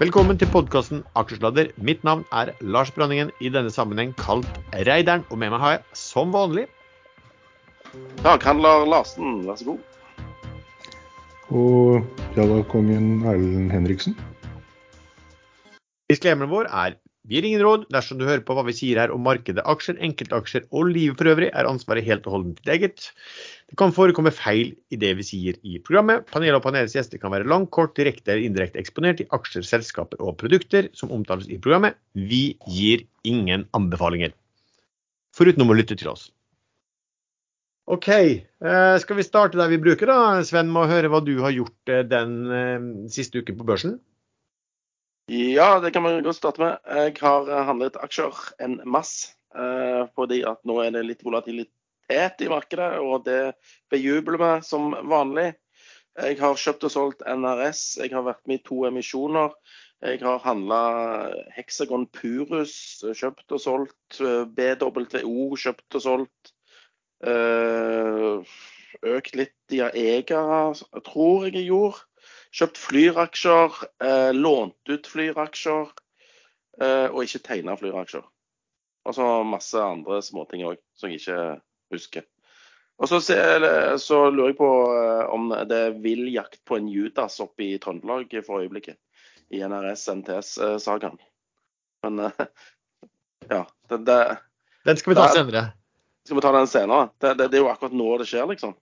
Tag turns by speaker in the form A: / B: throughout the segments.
A: Velkommen til podkasten Aksjesladder. Mitt navn er Lars Branningen, i denne sammenheng kalt Reideren. Og med meg har jeg, som vanlig
B: Daghandler Larsen, vær så god.
C: Og Jalla-kongen Erlend Henriksen.
A: Disclaimeren vår er vi gir ingen råd. Dersom du hører på hva vi sier her om markedet, aksjer, enkeltaksjer og livet for øvrig, er ansvaret helt og holdent ditt eget. Det kan forekomme feil i det vi sier i programmet. Panelet og panelets gjester kan være langt, kort, direkte eller indirekte eksponert i aksjer, selskaper og produkter som omtales i programmet. Vi gir ingen anbefalinger. Foruten om å lytte til oss. OK, eh, skal vi starte der vi bruker, da? Sven, med å høre hva du har gjort eh, den eh, siste uken på børsen?
B: Ja, det kan vi godt starte med. Jeg har handlet aksjer en masse. Fordi at nå er det litt volatilitet i markedet, og det bejubler vi som vanlig. Jeg har kjøpt og solgt NRS, jeg har vært med i to emisjoner. Jeg har handla Hexagon Purus, kjøpt og solgt. BWO, kjøpt og solgt. Eh, økt litt i Ega, tror jeg jeg gjorde. Kjøpt flyraksjer, eh, lånt ut flyraksjer eh, og ikke tegna flyraksjer. Og så masse andre småting òg som jeg ikke husker. Og så, så, lurer jeg på eh, om det er vill jakt på en Judas oppe i Trøndelag for øyeblikket. I NRS-NTS-sagaen. Men eh, ja. Det, det,
A: den skal vi ta senere.
B: Skal vi ta den senere? Det, det, det er jo akkurat nå det skjer, liksom.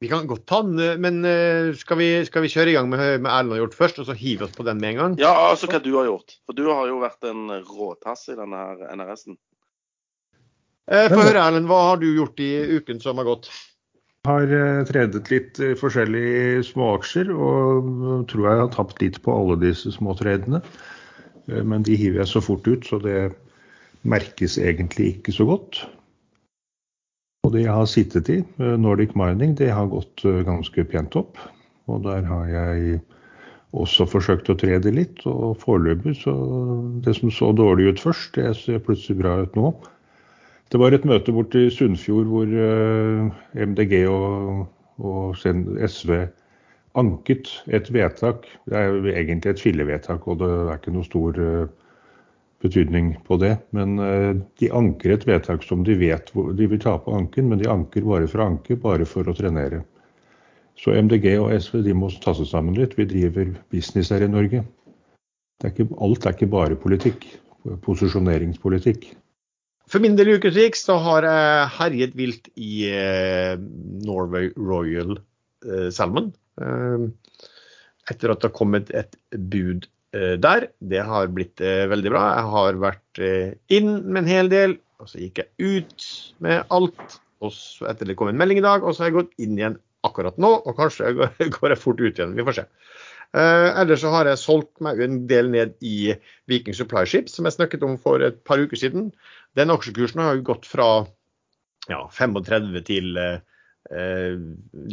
A: Vi kan godt ta den, men eh, skal vi, skal vi kjøre i gang med, med Erlend har gjort først, og så hive oss på den med en gang?
B: Ja, altså hva du har gjort. For du har jo vært en råtass i denne NRS-en.
A: Eh, Få høre, Erlend. Hva har du gjort i uken som har gått?
C: Jeg har eh, tredet litt eh, forskjellige småaksjer, og tror jeg har tapt litt på alle disse småtredene. Men de hiver jeg så fort ut, så det merkes egentlig ikke så godt. Og det jeg har sittet i, Nordic Mining, det har gått ganske pent opp. Og der har jeg også forsøkt å tre det litt. Og foreløpig så Det som så dårlig ut først, det ser plutselig bra ut nå. Det var et møte borte i Sunnfjord hvor eh, MDG og, og SV anket et vedtak. Det er jo egentlig et fillevedtak, og det er ikke noe stor betydning på det. Men eh, de anker et vedtak som de vet de vil tape anken, men de anker bare for å anke, bare for å trenere. Så MDG og SV de må ta seg sammen litt. Vi driver business her i Norge. Er ikke, alt er ikke bare politikk. Posisjoneringspolitikk.
A: For min del ukesrik så har jeg herjet vilt i eh, Norway Royal eh, Salmon. Etter at det har kommet et bud Eh, der. Det har blitt eh, veldig bra. Jeg har vært eh, inn med en hel del, og så gikk jeg ut med alt. Og så etter det kom en melding i dag, og så har jeg gått inn igjen akkurat nå. Og kanskje går, jeg fort ut igjen. Vi får se. Uh, ellers så har jeg solgt meg en del ned i Viking Supply Ships, som jeg snakket om for et par uker siden. Den aksjekursen har jo gått fra ja, 35 til eh,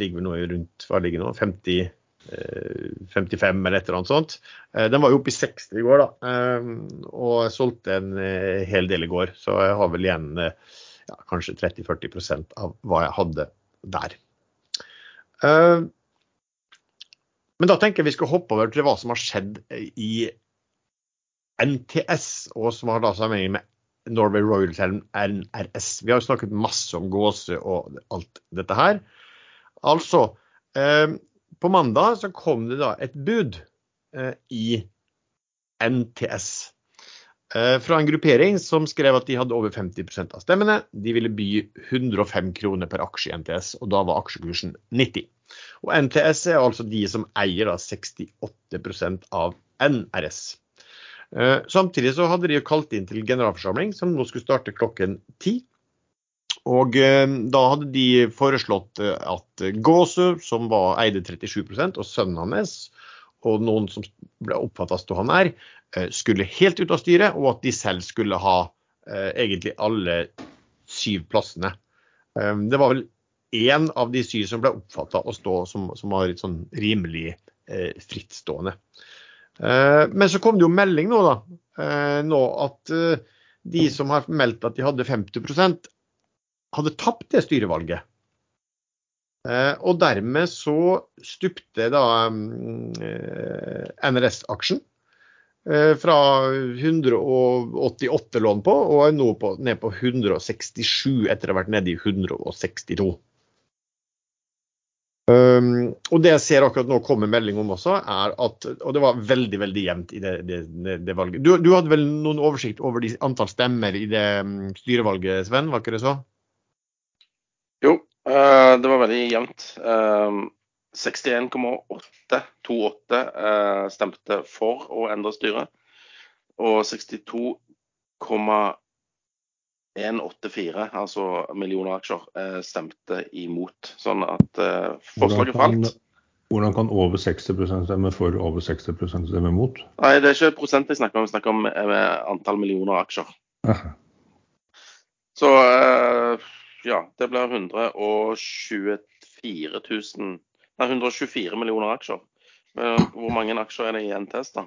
A: ligger nå rundt hva ligger nå, 50 55 eller et eller annet sånt. Eh, den var jo oppe i 60 i går, da. Eh, og jeg solgte en eh, hel del i går, så jeg har vel igjen ja, kanskje 30-40% av hva jeg hadde der. Men da tenker jeg vi skal hoppe over til hva som har skjedd i NTS, og som har da sammenheng med Norway Royal NRS. Vi har jo snakket masse om gåse og alt dette her. Altså, på mandag så kom det da et bud eh, i NTS eh, fra en gruppering som skrev at de hadde over 50% av stemmene. De ville by 105 kroner per aksje i NTS, og da var aksjekursen 90. Og NTS er altså de som eier da 68% av NRS. Eh, samtidig så hadde de jo kalt inn til generalforsamling, som nå skulle starte klokken ti. Og eh, da hadde de foreslått eh, at Gåsø, som var, eide 37 og sønnen hans, og noen som ble oppfatta som han er, skulle helt ut av styret, og at de selv skulle ha egentlig alle syv plassene. Det var vel én av de syv som ble oppfatta å stå som, som var litt sånn rimelig frittstående. Men så kom det jo melding nå, da. nå at de som har meldt at de hadde 50 hadde tapt det styrevalget. Eh, og dermed så stupte da eh, NRS-aksjen eh, fra 188 lån på, og er nå på, ned på 167 etter å ha vært nede i 162. Um, og det jeg ser akkurat nå komme melding om også, er at Og det var veldig veldig jevnt i det, det, det, valget. Du, du, hadde vel noen oversikt over de antall stemmer i det um, styrevalget, Sven? Var ikke det så?
B: Jo, uh, det var veldig jevnt. Uh, 61,828 uh, stemte for å endre styret. Og 62,1 1,84, altså millioner aksjer, eh, stemte imot. Sånn at eh, forslaget falt.
C: Hvordan kan over 60% stemme for over 60% stemme mot?
B: Nei, det er ikke prosent jeg snakker om, vi snakker om eh, antall millioner aksjer. Aha. Så ja, det blir 124 000 Nei, 124 millioner aksjer. Hvor mange aksjer er det i NTS, da?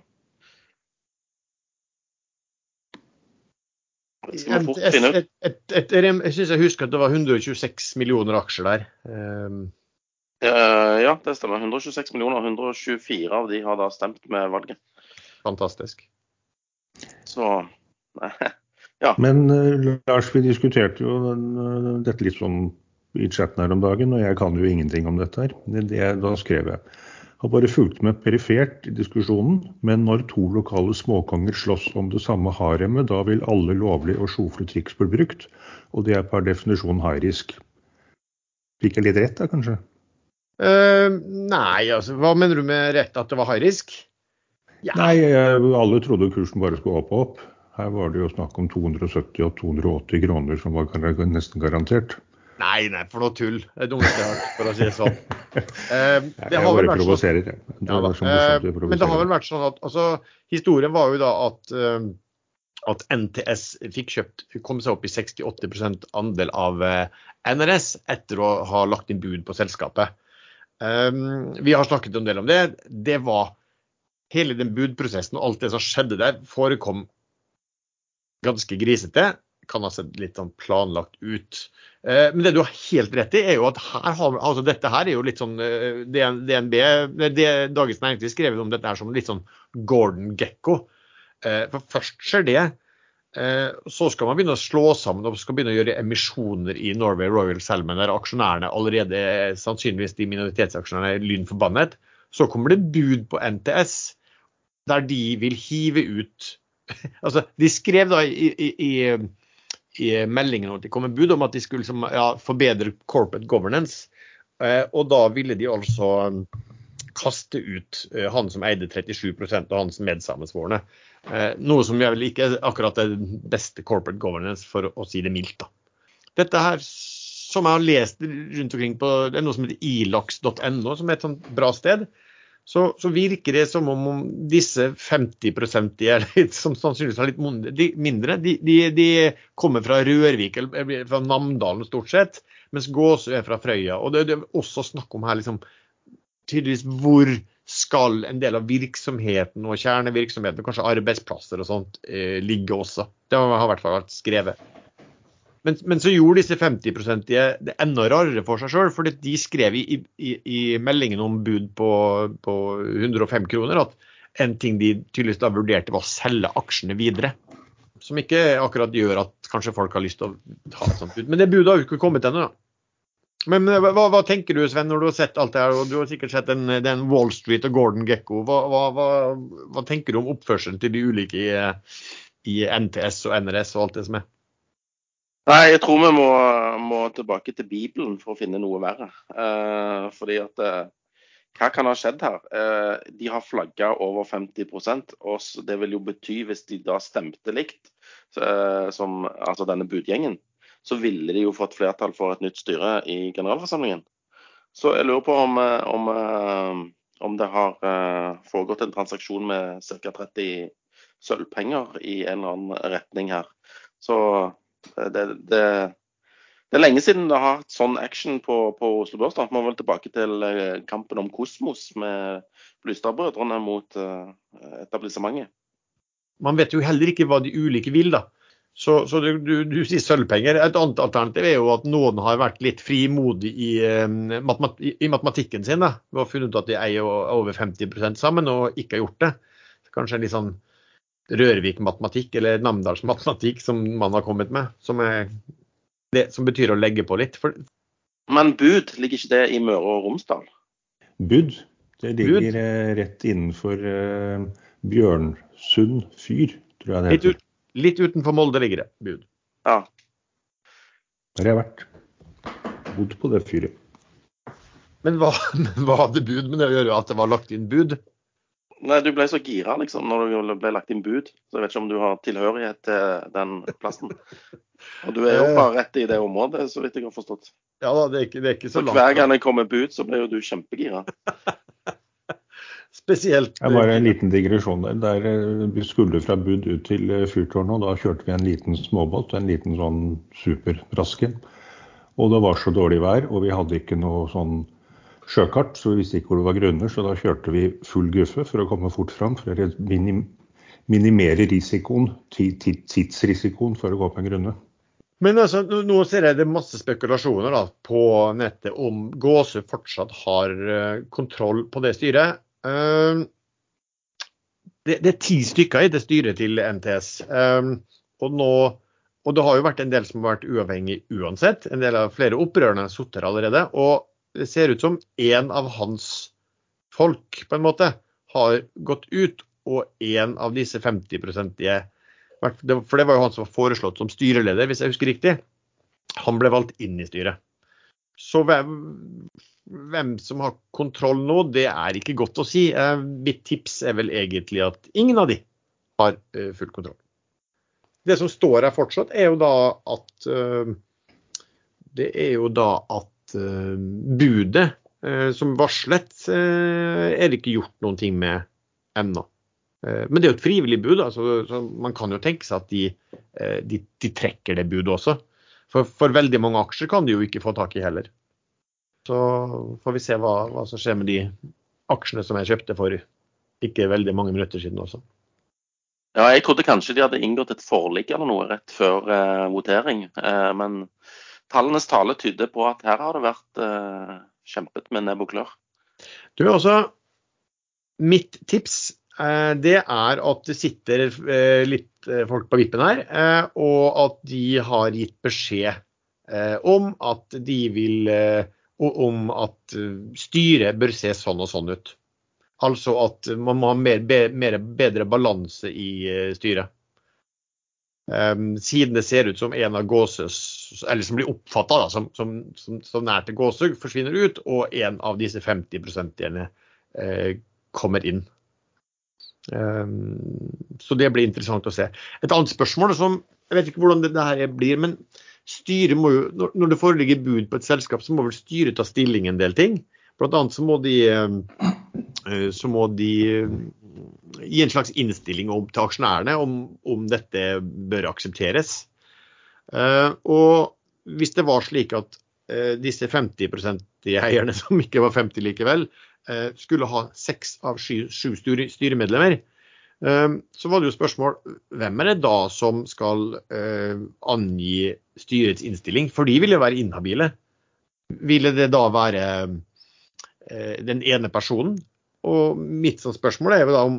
A: Jeg, jeg syns jeg husker at det var 126 millioner aksjer der. Um.
B: ja, det stemmer. 126 millioner. 124 av de har da stemt med valget.
A: Fantastisk.
B: Så ja.
C: Men uh, Lars, vi diskuterte jo den, uh, dette litt sånn i chatten her om dagen, og jeg kan jo ingenting om dette her. Det, det, da skrev jeg har bare fulgt med perifert i diskusjonen, men når to lokale småkonger slåss om det samme haremet, da vil alle lovlige og sjofle triks bli brukt, og det er per definisjon high-risk. Fikk jeg litt rett da, kanskje?
A: Uh, nei, altså hva mener du med rett at det var high-risk?
C: Ja. Nei, alle trodde kursen bare skulle opp og opp. Her var det jo snakk om 270 og 280 kroner som var nesten garantert.
A: Nei, nei, for noe tull. Det er dumt dummeste jeg har hørt, for å si det sånn.
C: Uh, det har vel vært sånn, ja,
A: uh, men det har vel vært sånn at altså, Historien var jo da at, uh, at NTS fikk kjøpt, kom seg opp i 68 andel av NRS etter å ha lagt inn bud på selskapet. Um, vi har snakket en del om det. Det var Hele den budprosessen og alt det som skjedde der, forekom ganske grisete kan ha sett litt sånn planlagt ut. Eh, men det du har helt rett i, er jo at her har, altså dette her er jo litt sånn eh, DNB, det, Dagens Næringsliv skrev om dette her som litt sånn Gordon Gekko. Eh, for først skjer det. Så skal man begynne å slå sammen og skal begynne å gjøre emisjoner i Norway Royal Salmon, der aksjonærene allerede, sannsynligvis de minoritetsaksjonærene, er lynforbannet. Så kommer det bud på NTS, der de vil hive ut Altså, de skrev da i, i, i i meldingen at det kom en bud om at de skulle som, ja, forbedre corporate governance. Eh, og da ville de altså um, kaste ut eh, han som eide 37% og hans medsammensvorne. Eh, noe som vel ikke er akkurat det beste corporate governance, for å si det mildt. da. Dette her, som jeg har lest rundt omkring på det er noe som heter ilax.no, som er et sånt bra sted så, så, virker det som om, disse 50 litt, som sannsynligvis har litt mindre, de, de, de, kommer fra Rørvik eller fra Namdalen stort sett, mens Gåsø er fra Frøya. Og det, det er også snakk om her liksom, tydeligvis hvor skal en del av virksomheten og kjernevirksomheten, kanskje arbeidsplasser og sånt, eh, ligge også. Det har i hvert fall vært skrevet. Men, men, så gjorde disse 50-prosentige det enda rarere for seg sjøl. For de skrev i, i, i, meldingen om bud på, på 105 kroner at en ting de tydeligvis da vurderte, var å selge aksjene videre. Som ikke akkurat gjør at kanskje folk har lyst til å ta et sånt bud. Men det budet har jo ikke kommet ennå. Men hva, hva, tenker du Sven, når du har sett alt det her, og du har sikkert sett den, den Wall Street og Gordon Gekko. Hva, hva, hva, tenker du om oppførselen til de ulike i, i NTS og NRS og alt det som er?
B: Nei, jeg tror vi må, må, tilbake til Bibelen for å finne noe verre. Eh, fordi at eh, Hva kan ha skjedd her? Eh, de har flagga over 50 og Det vil jo bety, hvis de da stemte likt, eh, som altså denne budgjengen, så ville de jo fått flertall for et nytt styre i generalforsamlingen. Så jeg lurer på om, eh, om, eh, om det har foregått en transaksjon med ca. 30 sølvpenger i en eller annen retning her. Så det, det, det, er lenge siden det har hatt sånn action på, på Oslo Børs. Vi må vel tilbake til eh, kampen om Kosmos med Blystad-brødrene mot uh, etablissementet.
A: Man vet jo heller ikke hva de ulike vil, da. Så, så du, du, du, sier sølvpenger. Et annet alternativ er jo at noen har vært litt frimodig i, um, i matematikken sin. da. Har funnet ut at de eier over 50 sammen og ikke har gjort det. Kanskje en litt sånn Rørvik-matematikk eller Namdals-matematikk som man har kommet med, som, er, det, som betyr å legge på litt. For,
B: Men bud, ligger ikke det i Møre og Romsdal?
C: Bud. Det ligger
A: Bud.
C: eh, rett innenfor uh, Bjørnsund fyr, tror jeg det
A: litt,
C: heter.
A: ut, litt utenfor Molde ligger det bud.
B: Ja.
C: Der har jeg vært. Bodd på det fyret.
A: Men hva, hva hadde bud med det å gjøre at det var lagt inn bud?
B: Nei, du ble så gira liksom når det ble lagt inn bud, så jeg vet ikke om du har tilhørighet til den plassen. Og du er jo bare rett i det området, så vidt jeg har forstått.
A: Ja da, det er ikke, det er ikke så
B: Så
A: langt.
B: hver gang det kommer bud, så ble jo du kjempegira.
A: Spesielt
C: Det var bare en liten digresjon der. der eh, Vi skulle fra Bud ut til eh, fyrtårnet, og da kjørte vi en liten småbåt, en liten sånn superraske. Og det var så dårlig vær, og vi hadde ikke noe sånn sjøkart, så vi visste ikke hvor det var grunner, så da kjørte vi full guffe for å komme fort fram, for å minimere risikoen, ti- ti- tidsrisikoen for å gå på en grunne.
A: Men altså, nå- ser jeg det er masse spekulasjoner da, på nettet om Gåsø fortsatt har eh, kontroll på det styret. Eh, det, det er ti stykker i det styret til NTS. Eh, og, nå, og det har jo vært en del som har vært uavhengig uansett. En del av flere opprørerne sittet allerede. Og det ser ut som en av hans folk på en måte har gått ut, og en av disse 50-prosentige for det var jo han som var foreslått som styreleder, hvis jeg husker riktig. Han ble valgt inn i styret. Så hvem, hvem som har kontroll nå, det er ikke godt å si. Eh, mitt tips er vel egentlig at ingen av de har eh, full kontroll. Det som står her fortsatt, er jo da at eh, Det er jo da at eh, budet eh, som varslet, eh, er det ikke gjort noen ting med ennå. Men det er jo et frivillig bud, da, så, man kan jo tenke seg at de, de, de trekker det budet også. For, for veldig mange aksjer kan de jo ikke få tak i heller. Så får vi se hva, hva som skjer med de aksjene som jeg kjøpte for ikke veldig mange minutter siden også.
B: Ja, jeg trodde kanskje de hadde inngått et forlik eller noe rett før eh, votering. Eh, men tallenes tale tyder på at her har det vært eh, kjempet med nebb og klør.
A: Du, også, mitt tips eh, det er at det sitter eh, litt eh, folk på vippen her, eh, og at de har gitt beskjed eh, om at de vil om at styret bør se sånn og sånn ut. Altså at man må ha mer, be, mer bedre balanse i styret. Um, siden det ser ut som en av Gåsøs, eller som blir oppfatta som, som, som, som nær til Gåsø, forsvinner ut, og en av disse 50 prosentene eh, kommer inn. Um, så det blir interessant å se. Et annet spørsmål som Jeg vet ikke hvordan det, det her blir, men styret må jo, når, når det foreligger bud på et selskap, så må vel styret ta stilling en del ting. Blant annet så må de, eh, så må de gi en slags innstilling om, til aksjonærene om, om dette bør aksepteres. Eh, og hvis det var slik at eh, disse 50% eierne, som ikke var 50 likevel, eh, skulle ha seks av sju, sju styre- styremedlemmer, så var det jo spørsmål hvem er det da som skal angi styrets innstilling? For de vil jo være inhabile. Ville det da være den ene personen? Og mitt sånn spørsmål er jo da om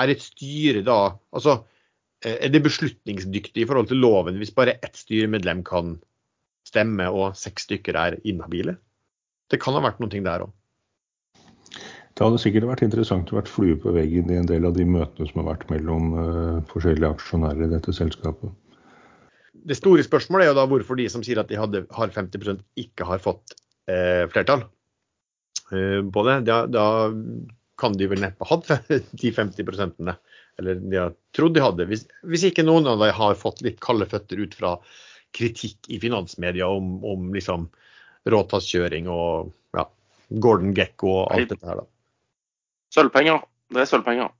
A: er et styre da Altså, eh, er det beslutningsdyktig i forhold til loven hvis bare ett styremedlem kan stemme og seks stykker er inhabile? Det kan ha vært noen ting der òg.
C: Det hadde sikkert vært interessant å vært flue på veggen i en del av de møtene som har vært mellom eh, forskjellige aksjonærer i dette selskapet.
A: Det store spørsmålet er jo da hvorfor de som sier at de hadde, har 50% ikke har fått eh, flertall på det. Da, da kan de vel neppe hatt de 50 prosentene. Eller de har trodd de hadde. Hvis, hvis ikke noen av dem har fått litt kalde føtter ut fra kritikk i finansmedia om, om liksom råtasskjøring og ja, Gordon Gekko og alt dette her. da.
B: Sølvpenger. Det er sølvpenger.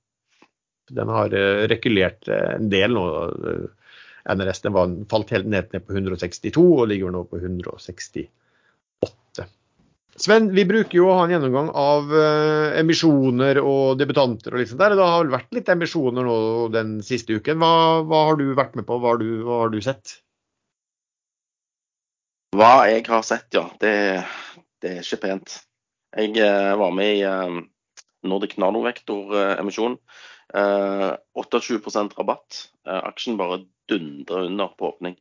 A: Den har eh, rekulert eh, en del nå. eh, NRS den var, falt helt ned, ned på 162 og ligger nå på 168. Sven, vi bruker jo å ha en gjennomgang av eh, emisjoner og debutanter. og sånt der. Det har vel vært litt emisjoner nå den siste uken. Hva, hva har du vært med på? Hva har du, hva har du sett?
B: Hva jeg har sett, ja. Det, det er ikke pent. Jeg eh, var med i eh, Nordic Nanovektor-emisjon. Eh, 28 rabatt. Eh, aksjen bare dundrer under på åpning.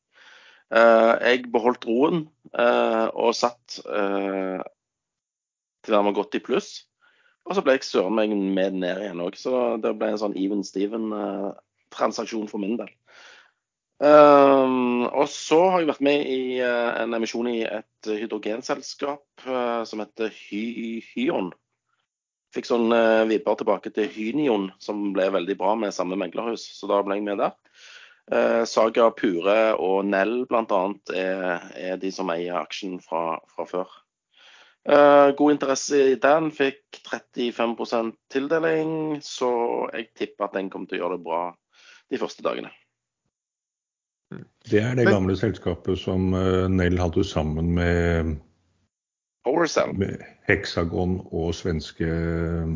B: Eh, jeg beholdt roen og satt til den var gått i pluss. Og så ble jeg søren meg med ned igjen òg, så det ble en sånn even steven-transaksjon for min del. Um, og så har jeg vært med i uh, en emisjon i et hydrogenselskap uh, som heter Hy Hyon. Fikk sånn uh, vibber tilbake til Hynion, som ble veldig bra med samme meglerhus. Så da ble jeg med der. Saga Pure og Nell bl.a. Er, er de som eier aksjen fra, fra før. Uh, god interesse i den. Fikk 35% tildeling, så jeg tipper at den kommer til å gjøre det bra de første dagene.
C: Det er det
A: Men-
C: gamle selskapet som eh, Nell hadde sammen med,
B: Powercell.
C: med Hexagon og svenske eh,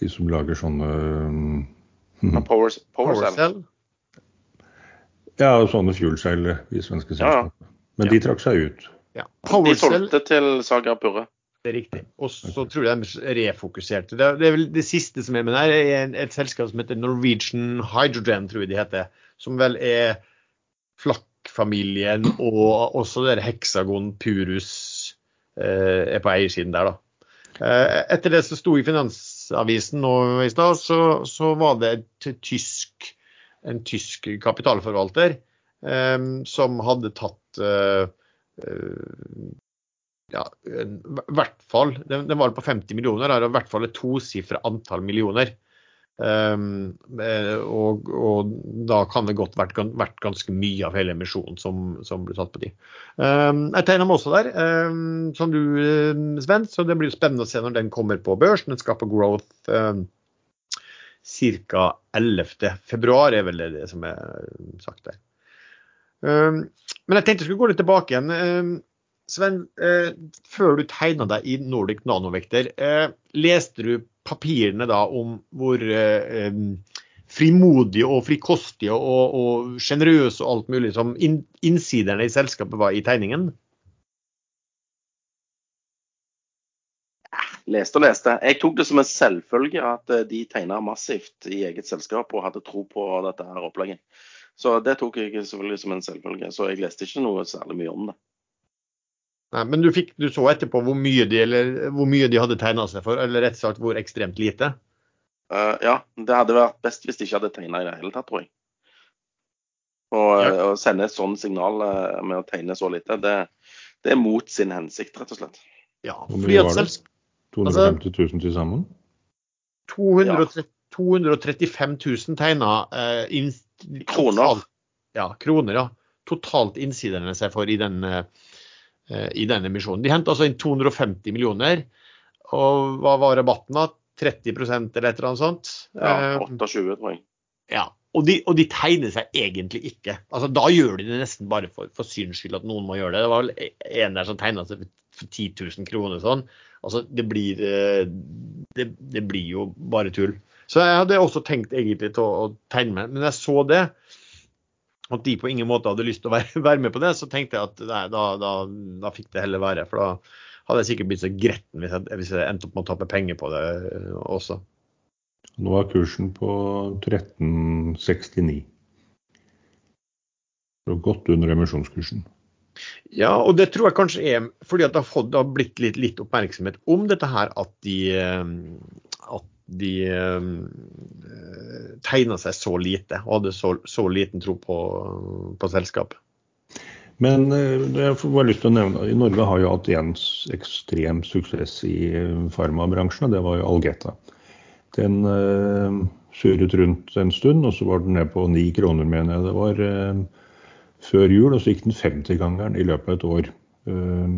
C: De som lager sånne
B: Ja,
C: mhm.
B: Power, Powercell.
C: Ja, sånne fuelcell, i svenske
B: selskaper. ja.
C: Men Men de trakk seg ut.
A: Ja.
B: De solgte til Saga Purre.
A: det er riktig. Og så tror jeg de refokuserte. Det, er vel det siste som er med der, er et selskap som heter Norwegian Hydrogen, tror jeg de heter. Som vel er Flakk-familien og også der Hexagon Purus eh, er på eiersiden der, da. Eh, etter det som sto i Finansavisen nå i stad, så, så var det et tysk, en tysk kapitalforvalter eh, som hadde tatt eh, ja, i hvert fall Den, den var på 50 millioner, er i hvert fall et tosifra antall millioner. Um, eh, og, og da kan det godt vært, vært ganske mye av hele emisjonen som, som ble satt på de. Um, jeg tegner meg også der, um, som du, eh, Sven, så det blir spennende å se når den kommer på børs. Den skal på Growth um, ca. 11. februar, er vel det som er sagt der. Um, men jeg tenkte jeg skulle gå litt tilbake igjen. Um, Sven, eh, før du tegna deg i Nordic Nanovekter, eh, leste du papirene da om hvor eh, frimodige og frikostige og, og sjenerøse og alt mulig som innsiderne i selskapet var i tegningen?
B: Leste og leste. Jeg tok det som en selvfølge at de tegna massivt i eget selskap og hadde tro på dette her opplegget. Så det tok jeg selvfølgelig som en selvfølge. Så jeg leste ikke noe særlig mye om det.
A: Nei, men du, fikk, du så etterpå hvor mye de, eller, hvor mye de hadde tegna seg for, eller rett og slett hvor ekstremt lite?
B: Uh, ja, det hadde vært best hvis de ikke hadde tegna i det hele tatt, tror jeg. Og
A: Ja.
B: eh, å sende et sånt signal eh, med å tegne så lite, det, det er mot sin hensikt, rett og slett.
A: Ja,
C: Hvor mye var det? 250 000 til sammen?
A: 230, 235 000 tegna eh,
B: Kroner.
A: totalt- Ja, kroner, ja. Totalt innsiderne seg for i den, eh, i den emisjonen. De henta altså inn 250 millioner. Og hva var rabatten da? 30 eller et eller annet sånt?
B: Ja,
A: Eh,
B: 28, tror jeg.
A: ja. Og de, og de tegner seg egentlig ikke. Altså, da gjør de det nesten bare for, for syns skyld at noen må gjøre det. Det var vel en der som tegna seg for, for 10 000 kroner sånn. Altså, det blir, eh, det, det blir jo bare tull. Så jeg hadde også tenkt egentlig til å, å tegne meg, men jeg så det. At de på ingen måte hadde lyst til å være, være med på det, så tenkte jeg at nei, da, da, da fikk det heller være. For da hadde jeg sikkert blitt så gretten hvis jeg, hvis jeg endte opp med å tappe penger på det eh, også.
C: Nå er kursen på 1369. Så godt under emisjonskursen.
A: Ja, og det tror jeg kanskje er fordi at det har, fått, det har blitt litt, litt oppmerksomhet om dette her, at de, eh, at de eh, tegna seg så lite og hadde så, så liten tro på, på selskapet.
C: Men eh, jeg får lyst til å nevne, i Norge har jo hatt en ekstrem suksess i eh, farmabransjen, og det var jo Algeta. Den uh, surret rundt en stund, og så var den ned på ni kroner, mener jeg det var, uh, før jul. Og så gikk den 50-gangeren i løpet av et år. Eh,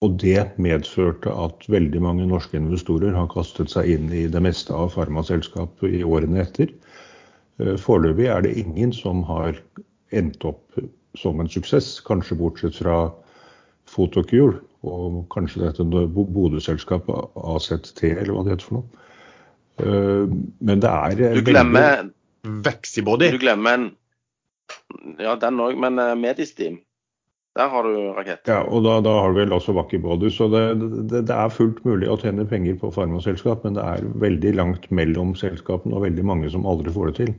C: og det medførte at veldig mange norske investorer har kastet seg inn i det meste av farmaselskap i årene etter. Eh, Foreløpig er det ingen som har endt opp som en suksess, kanskje bortsett fra Photocure og kanskje dette Bodø-selskapet AZT, eller hva det heter for noe. Eh, Men det er
B: Du glemmer veldig-
A: Vexibody.
B: du glemmer en Ja, den òg, men Medistim. Der har du rakett.
C: Ja, og da, da har du vel også Wacky Body. Så det, det, det, er fullt mulig å tjene penger på farmaselskap, men det er veldig langt mellom selskapene og veldig mange som aldri får det til.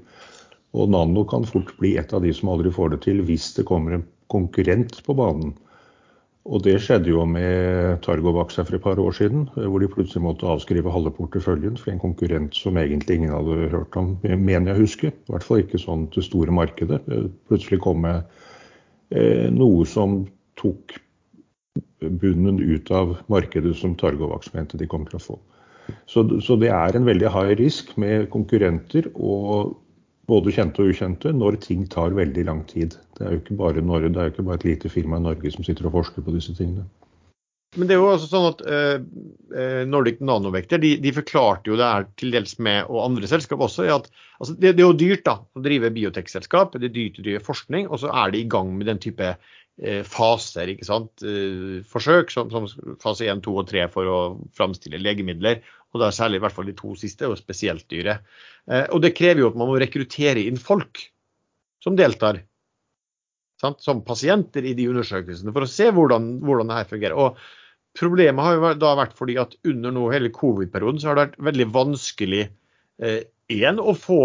C: Og Nano kan fort bli et av de som aldri får det til, hvis det kommer en konkurrent på banen. Og det skjedde jo med Targovax for et par år siden, hvor de plutselig måtte avskrive halve porteføljen for en konkurrent som egentlig ingen hadde hørt om, mener jeg husker. I hvert fall ikke sånn til store markedet. Plutselig kom med noe som tok bunnen ut av markedet som Targovax mente de kom til å få. Så, så, det er en veldig high risk med konkurrenter og både kjente og ukjente når ting tar veldig lang tid. Det er jo ikke bare, Norge, det er ikke bare et lite firma i Norge som sitter og forsker på disse tingene.
A: Men det er jo også sånn at eh, Nordic Nanovekter de, de, forklarte jo det her til dels med, og andre selskap også, at altså, det, det, er jo dyrt da, å drive biotekselskap, det er dyrt å drive forskning, og så er de i gang med den type eh, faser, ikke sant, eh, forsøk, som, som, fase 1, 2 og 3 for å framstille legemidler. Og da særlig i hvert fall de to siste, og spesielt dyre. og det krever jo at man må rekruttere inn folk som deltar. Som pasienter i de undersøkelsene, for å se hvordan, hvordan det her fungerer. Og Problemet har jo da vært fordi at under nå hele covid-perioden så har det vært veldig vanskelig eh, en, å få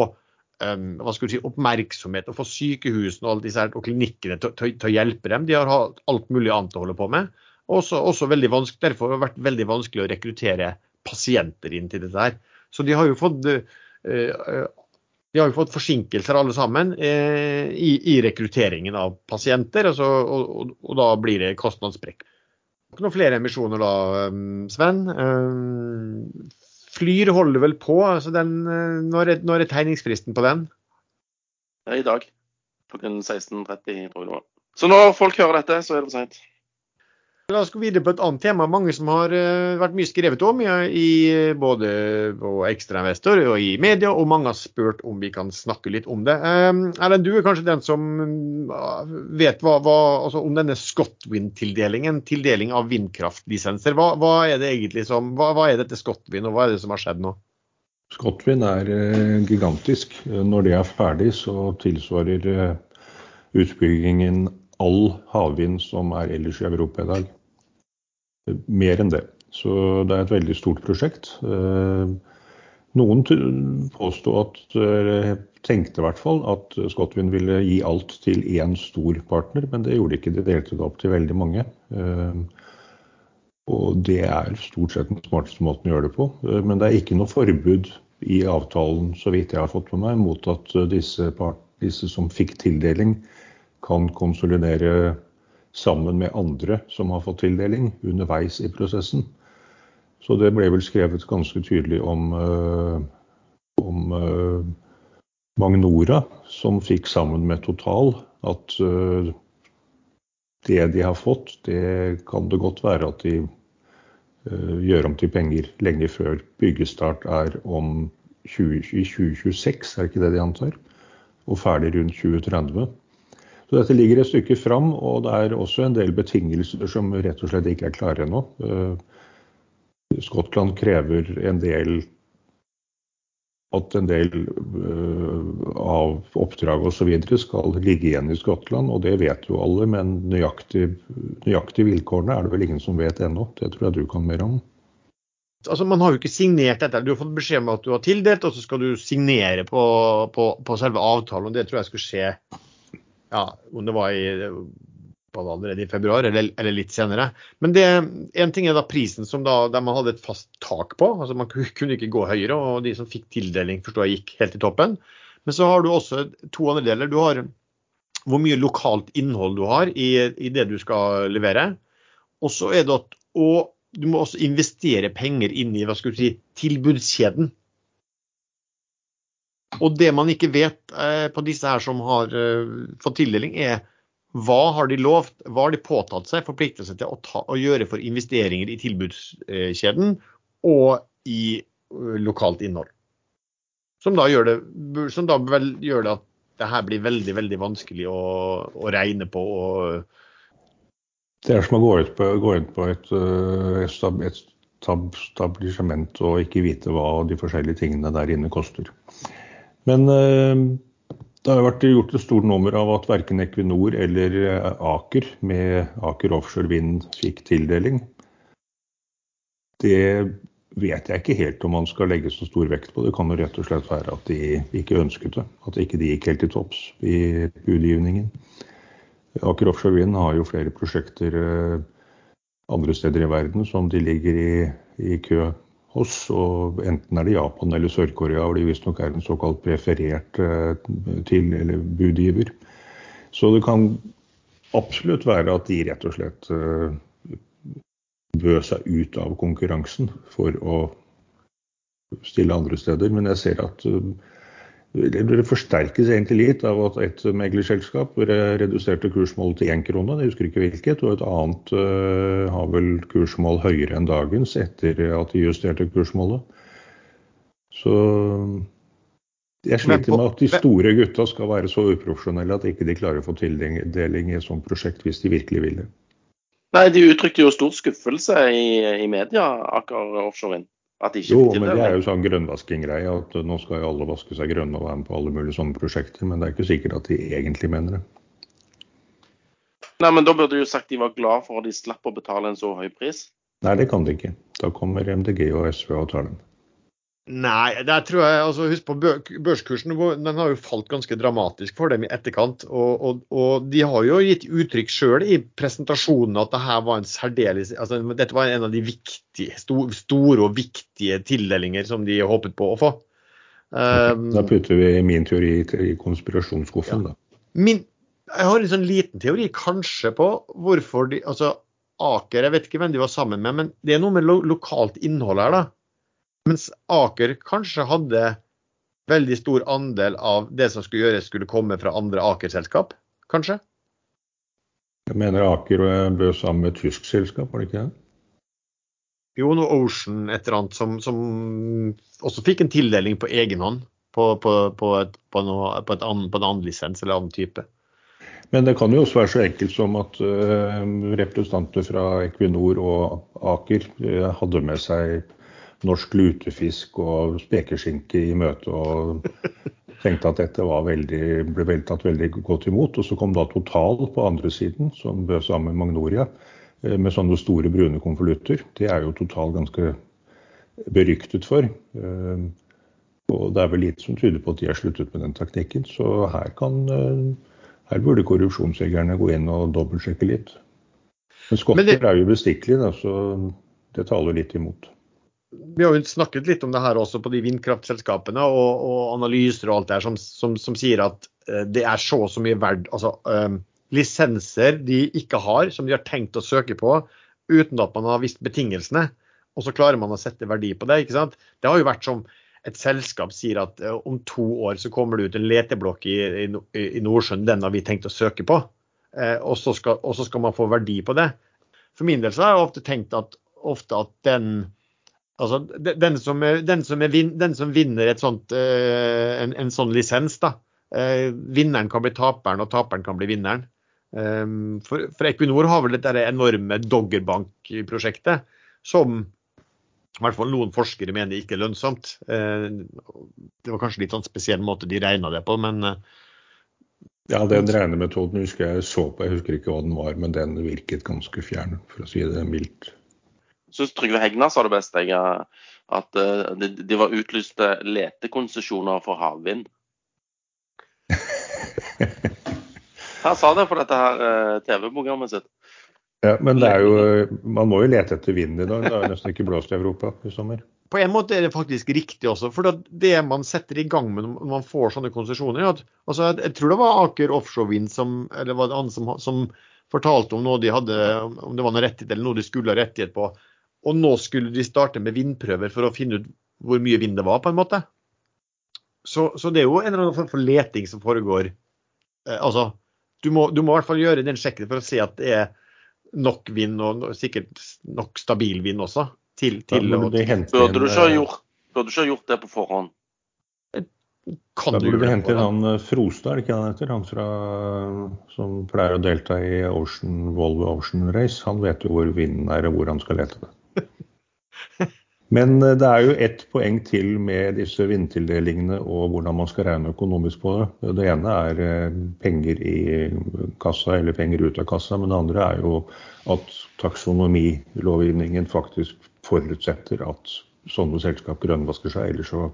A: um, hva skal si, oppmerksomhet og få sykehusene og, alle disse her, og klinikkene til, å hjelpe dem. De har hatt alt mulig annet å holde på med. Også, også veldig derfor har det vært veldig vanskelig å rekruttere pasienter inn til dette her. Så de har jo fått uh, de har jo fått forsinkelser alle sammen eh, i, i, rekrutteringen av pasienter, altså, og, og, og, da blir det kostnadssprekk noen flere emisjoner da, um, Sven. Um, Flyr holder vel på. altså den, uh, når, er, når er tegningsfristen på den?
B: I dag. Klokken 16.30, tror jeg det var. Så når folk hører dette, så er det for seint.
A: La oss gå videre på et annet tema. Mange som har uh, vært mye skrevet om i både på Ekstrainvestor og i media, og mange har spurt om vi kan snakke litt om det. Um, Erlend, du er kanskje den som uh, vet hva, hva, altså om denne Scotwind-tildelingen, tildeling av vindkraftlisenser. Hva, hva, er det egentlig som, hva, hva er dette Scotwind, og hva er det som har skjedd nå?
C: Scotwind er gigantisk. Når det er ferdig, så tilsvarer utbyggingen all havvind som er ellers i Europa i dag. Mer enn det. Så det er et veldig stort prosjekt. Eh, noen påstod at, tenkte i hvert fall, at Scotwind ville gi alt til én stor partner, men det gjorde de ikke. De delte det opp til veldig mange. Eh, og det er stort sett den smarteste måten å gjøre det på. Eh, men det er ikke noe forbud i avtalen, så vidt jeg har fått med meg, mot at disse, part, disse som fikk tildeling, kan konsolidere sammen med andre som har fått tildeling underveis i prosessen. Så det ble vel skrevet ganske tydelig om, uh, om uh, Magnora, som fikk sammen med Total, at uh, det de har fått, det kan det godt være at de gjør om til penger lenge før byggestart er om 20, 2026, er ikke det de antar? Og ferdig rundt 2030. Så dette ligger et stykke fram, og det er også en del betingelser som rett og slett ikke er klare ennå. Eh, Skottland krever en del at en del uh, av oppdrag osv. skal ligge igjen i Skottland, og det vet jo alle, men nøyaktig, nøyaktig vilkårene er det vel ingen som vet ennå. Det tror jeg du kan mer om.
A: Altså, Man har jo ikke signert dette. Du har fått beskjed om at du har tildelt, og så skal du signere på, på, på selve avtalen. og Det tror jeg skal skje ja, om det var i allerede i februar eller, eller, litt senere. Men det, en ting er da prisen som da, der man hadde et fast tak på. altså Man kunne ikke gå høyere, og de som fikk tildeling, forstår jeg, gikk helt i toppen. Men så har du også to andre deler. Du har hvor mye lokalt innhold du har i, i det du skal levere. Og så er det at og du må også investere penger inn i hva skal du si, tilbudskjeden. Og det man ikke vet eh, på disse her som har eh, fått tildeling, er hva har de lovt, hva har de påtatt seg forpliktelse til å, ta, å, gjøre for investeringer i tilbudskjeden og i uh, lokalt innhold. Som da, gjør det, som da vel gjør det at det her blir veldig veldig vanskelig å, å regne på.
C: det er som å gå ut på, gå inn på et, et, et etablissement og ikke vite hva de forskjellige tingene der inne koster. Men eh, Det har vært gjort et stort nummer av at verken Equinor eller Aker med Aker Offshore Vind fikk tildeling. Det vet jeg ikke helt om man skal legge så stor vekt på. Det kan jo rett og slett være at de ikke ønsket det. At ikke de gikk helt til topps i budgivningen. Aker Offshore Vind har jo flere prosjekter andre steder i verden som de ligger i, i kø og Enten er det Japan eller Sør-Korea, hvor de visstnok er en såkalt preferert eh, til, eller budgiver. Så det kan absolutt være at de rett og slett eh, bød seg ut av konkurransen for å stille andre steder. Men jeg ser at eh, det forsterkes egentlig litt av at et meglerselskap reduserte kursmålet til én krone, jeg husker ikke hvilket, og et annet uh, har vel kursmål høyere enn dagens etter at de justerte kursmålet. Så jeg sliter med at de store gutta skal være så uprofesjonelle at ikke de klarer å få tildeling i et sånt prosjekt hvis de virkelig vil det.
B: Nei, de uttrykte jo stor skuffelse i, i media, Aker Offshore Wind
C: jo, men det er jo sånn grønnvasking-greie. At nå skal jo alle vaske seg grønne og være med på alle mulige sånne prosjekter. Men det er ikke sikkert at de egentlig mener det.
B: Nei, men da burde du jo sagt de var glad for at de slapp å betale en så høy pris.
C: Nei, det kan de ikke. Da kommer MDG og SV og tar den.
A: Nei, der tror jeg, altså husk på børskursen den har jo falt ganske dramatisk for dem i etterkant. Og, og, og de har jo gitt uttrykk sjøl i presentasjonen at dette var en særdeles, altså dette var en av de viktige, store og viktige tildelinger som de håpet på å få.
C: Um, da putter vi min teori i konspirasjonsskuffen, ja. da.
A: Min, jeg har en sånn liten teori kanskje på hvorfor de altså Aker, jeg vet ikke hvem de var sammen med, men det er noe med lo lokalt innhold her. da mens Aker kanskje hadde veldig stor andel av det som skulle gjøres, skulle komme fra andre Aker-selskap, kanskje?
C: Jeg mener Aker bød sammen med et tysk selskap, var det ikke det?
A: Jo, noe Ocean et eller annet som, som også fikk en tildeling på egen hånd på, på, på, et, på, noe, på, et annen, på en annen lisens eller annen type.
C: Men det kan jo også være så enkelt som at uh, representanter fra Equinor og Aker uh, hadde med seg norsk lutefisk og spekeskinke i møte og tenkte at dette veldig, ble veldig, tatt veldig godt imot. Og så kom da Total på andre siden, som bød sammen med Magnoria, eh, med sånne store brune konvolutter. Det er jo Total ganske beryktet for. Eh, og det er vel lite som tyder på at de har sluttet med den teknikken. Så her, kan, eh, her burde korrupsjonsjegerne gå inn og dobbeltsjekke litt. Men skotter det... er jo bestikkelige, så det taler litt imot
A: vi har jo snakket litt om det her også på de vindkraftselskapene og, og analyser og alt det her som, som, som, sier at uh, det er så og så mye verdt altså um, lisenser de ikke har, som de har tenkt å søke på uten at man har visst betingelsene, og så klarer man å sette verdi på det. ikke sant? Det har jo vært som et selskap sier at uh, om to år så kommer det ut en leteblokk i, i, i Nordsjøen, den har vi tenkt å søke på. Uh, og, så skal, og, så skal, man få verdi på det. For min del så har jeg ofte tenkt at, ofte at den Altså, den som, den, som er, den som, vinner sånt, uh, en, en, sånn lisens, da. Uh, vinneren kan bli taperen, og taperen kan bli vinneren. Um, for, for, Equinor har vel dette enorme Doggerbank-prosjektet, som i hvert fall noen forskere mener ikke er lønnsomt. Uh, det var kanskje litt sånn spesiell måte de regna det på, men
C: ja, den regnemetoden husker jeg så på, jeg husker ikke hva den var, men den virket ganske fjern, for å si det mildt
B: syns Trygve Hegna sa det best, jeg, at uh, de, de, var utlyste letekonsesjoner for havvind. Han sa det for dette her uh, TV-programmet sitt.
C: Ja, Men det er jo, man må jo lete etter vind i dag. Det har nesten ikke blåst i Europa i sommer.
A: På en måte er det faktisk riktig også. For det man setter i gang med når man får sånne konsesjoner at, altså Jeg tror det var Aker Offshore Wind som, eller var det andre som, som fortalte om noe de hadde, om det var noe rettighet eller noe de skulle ha rettighet på og nå skulle de starte med vindprøver for å finne ut hvor mye vind det var, på en måte. Så, så det er jo en eller annen form for leting som foregår. Eh, altså, du må, du må, i hvert fall gjøre den sjekken for å se at det er nok vind, og sikkert nok stabil vind også. Til, til
B: ja, burde, ha gjort, burde du ikke ha gjort det på forhånd?
C: Kan da burde du hente inn han eh, Frostad, er det ikke han heter? Han fra, som pleier å delta i Ocean, Volvo Ocean Race. Han vet jo hvor vinden er og hvor han skal lete det. Men eh, det er jo ett poeng til med disse vindtildelingene og hvordan man skal regne økonomisk på det. Det ene er eh, penger i kassa eller penger ut av kassa, men det andre er jo at taksonomilovgivningen faktisk forutsetter at sånne selskap grønnvasker seg. Ellers så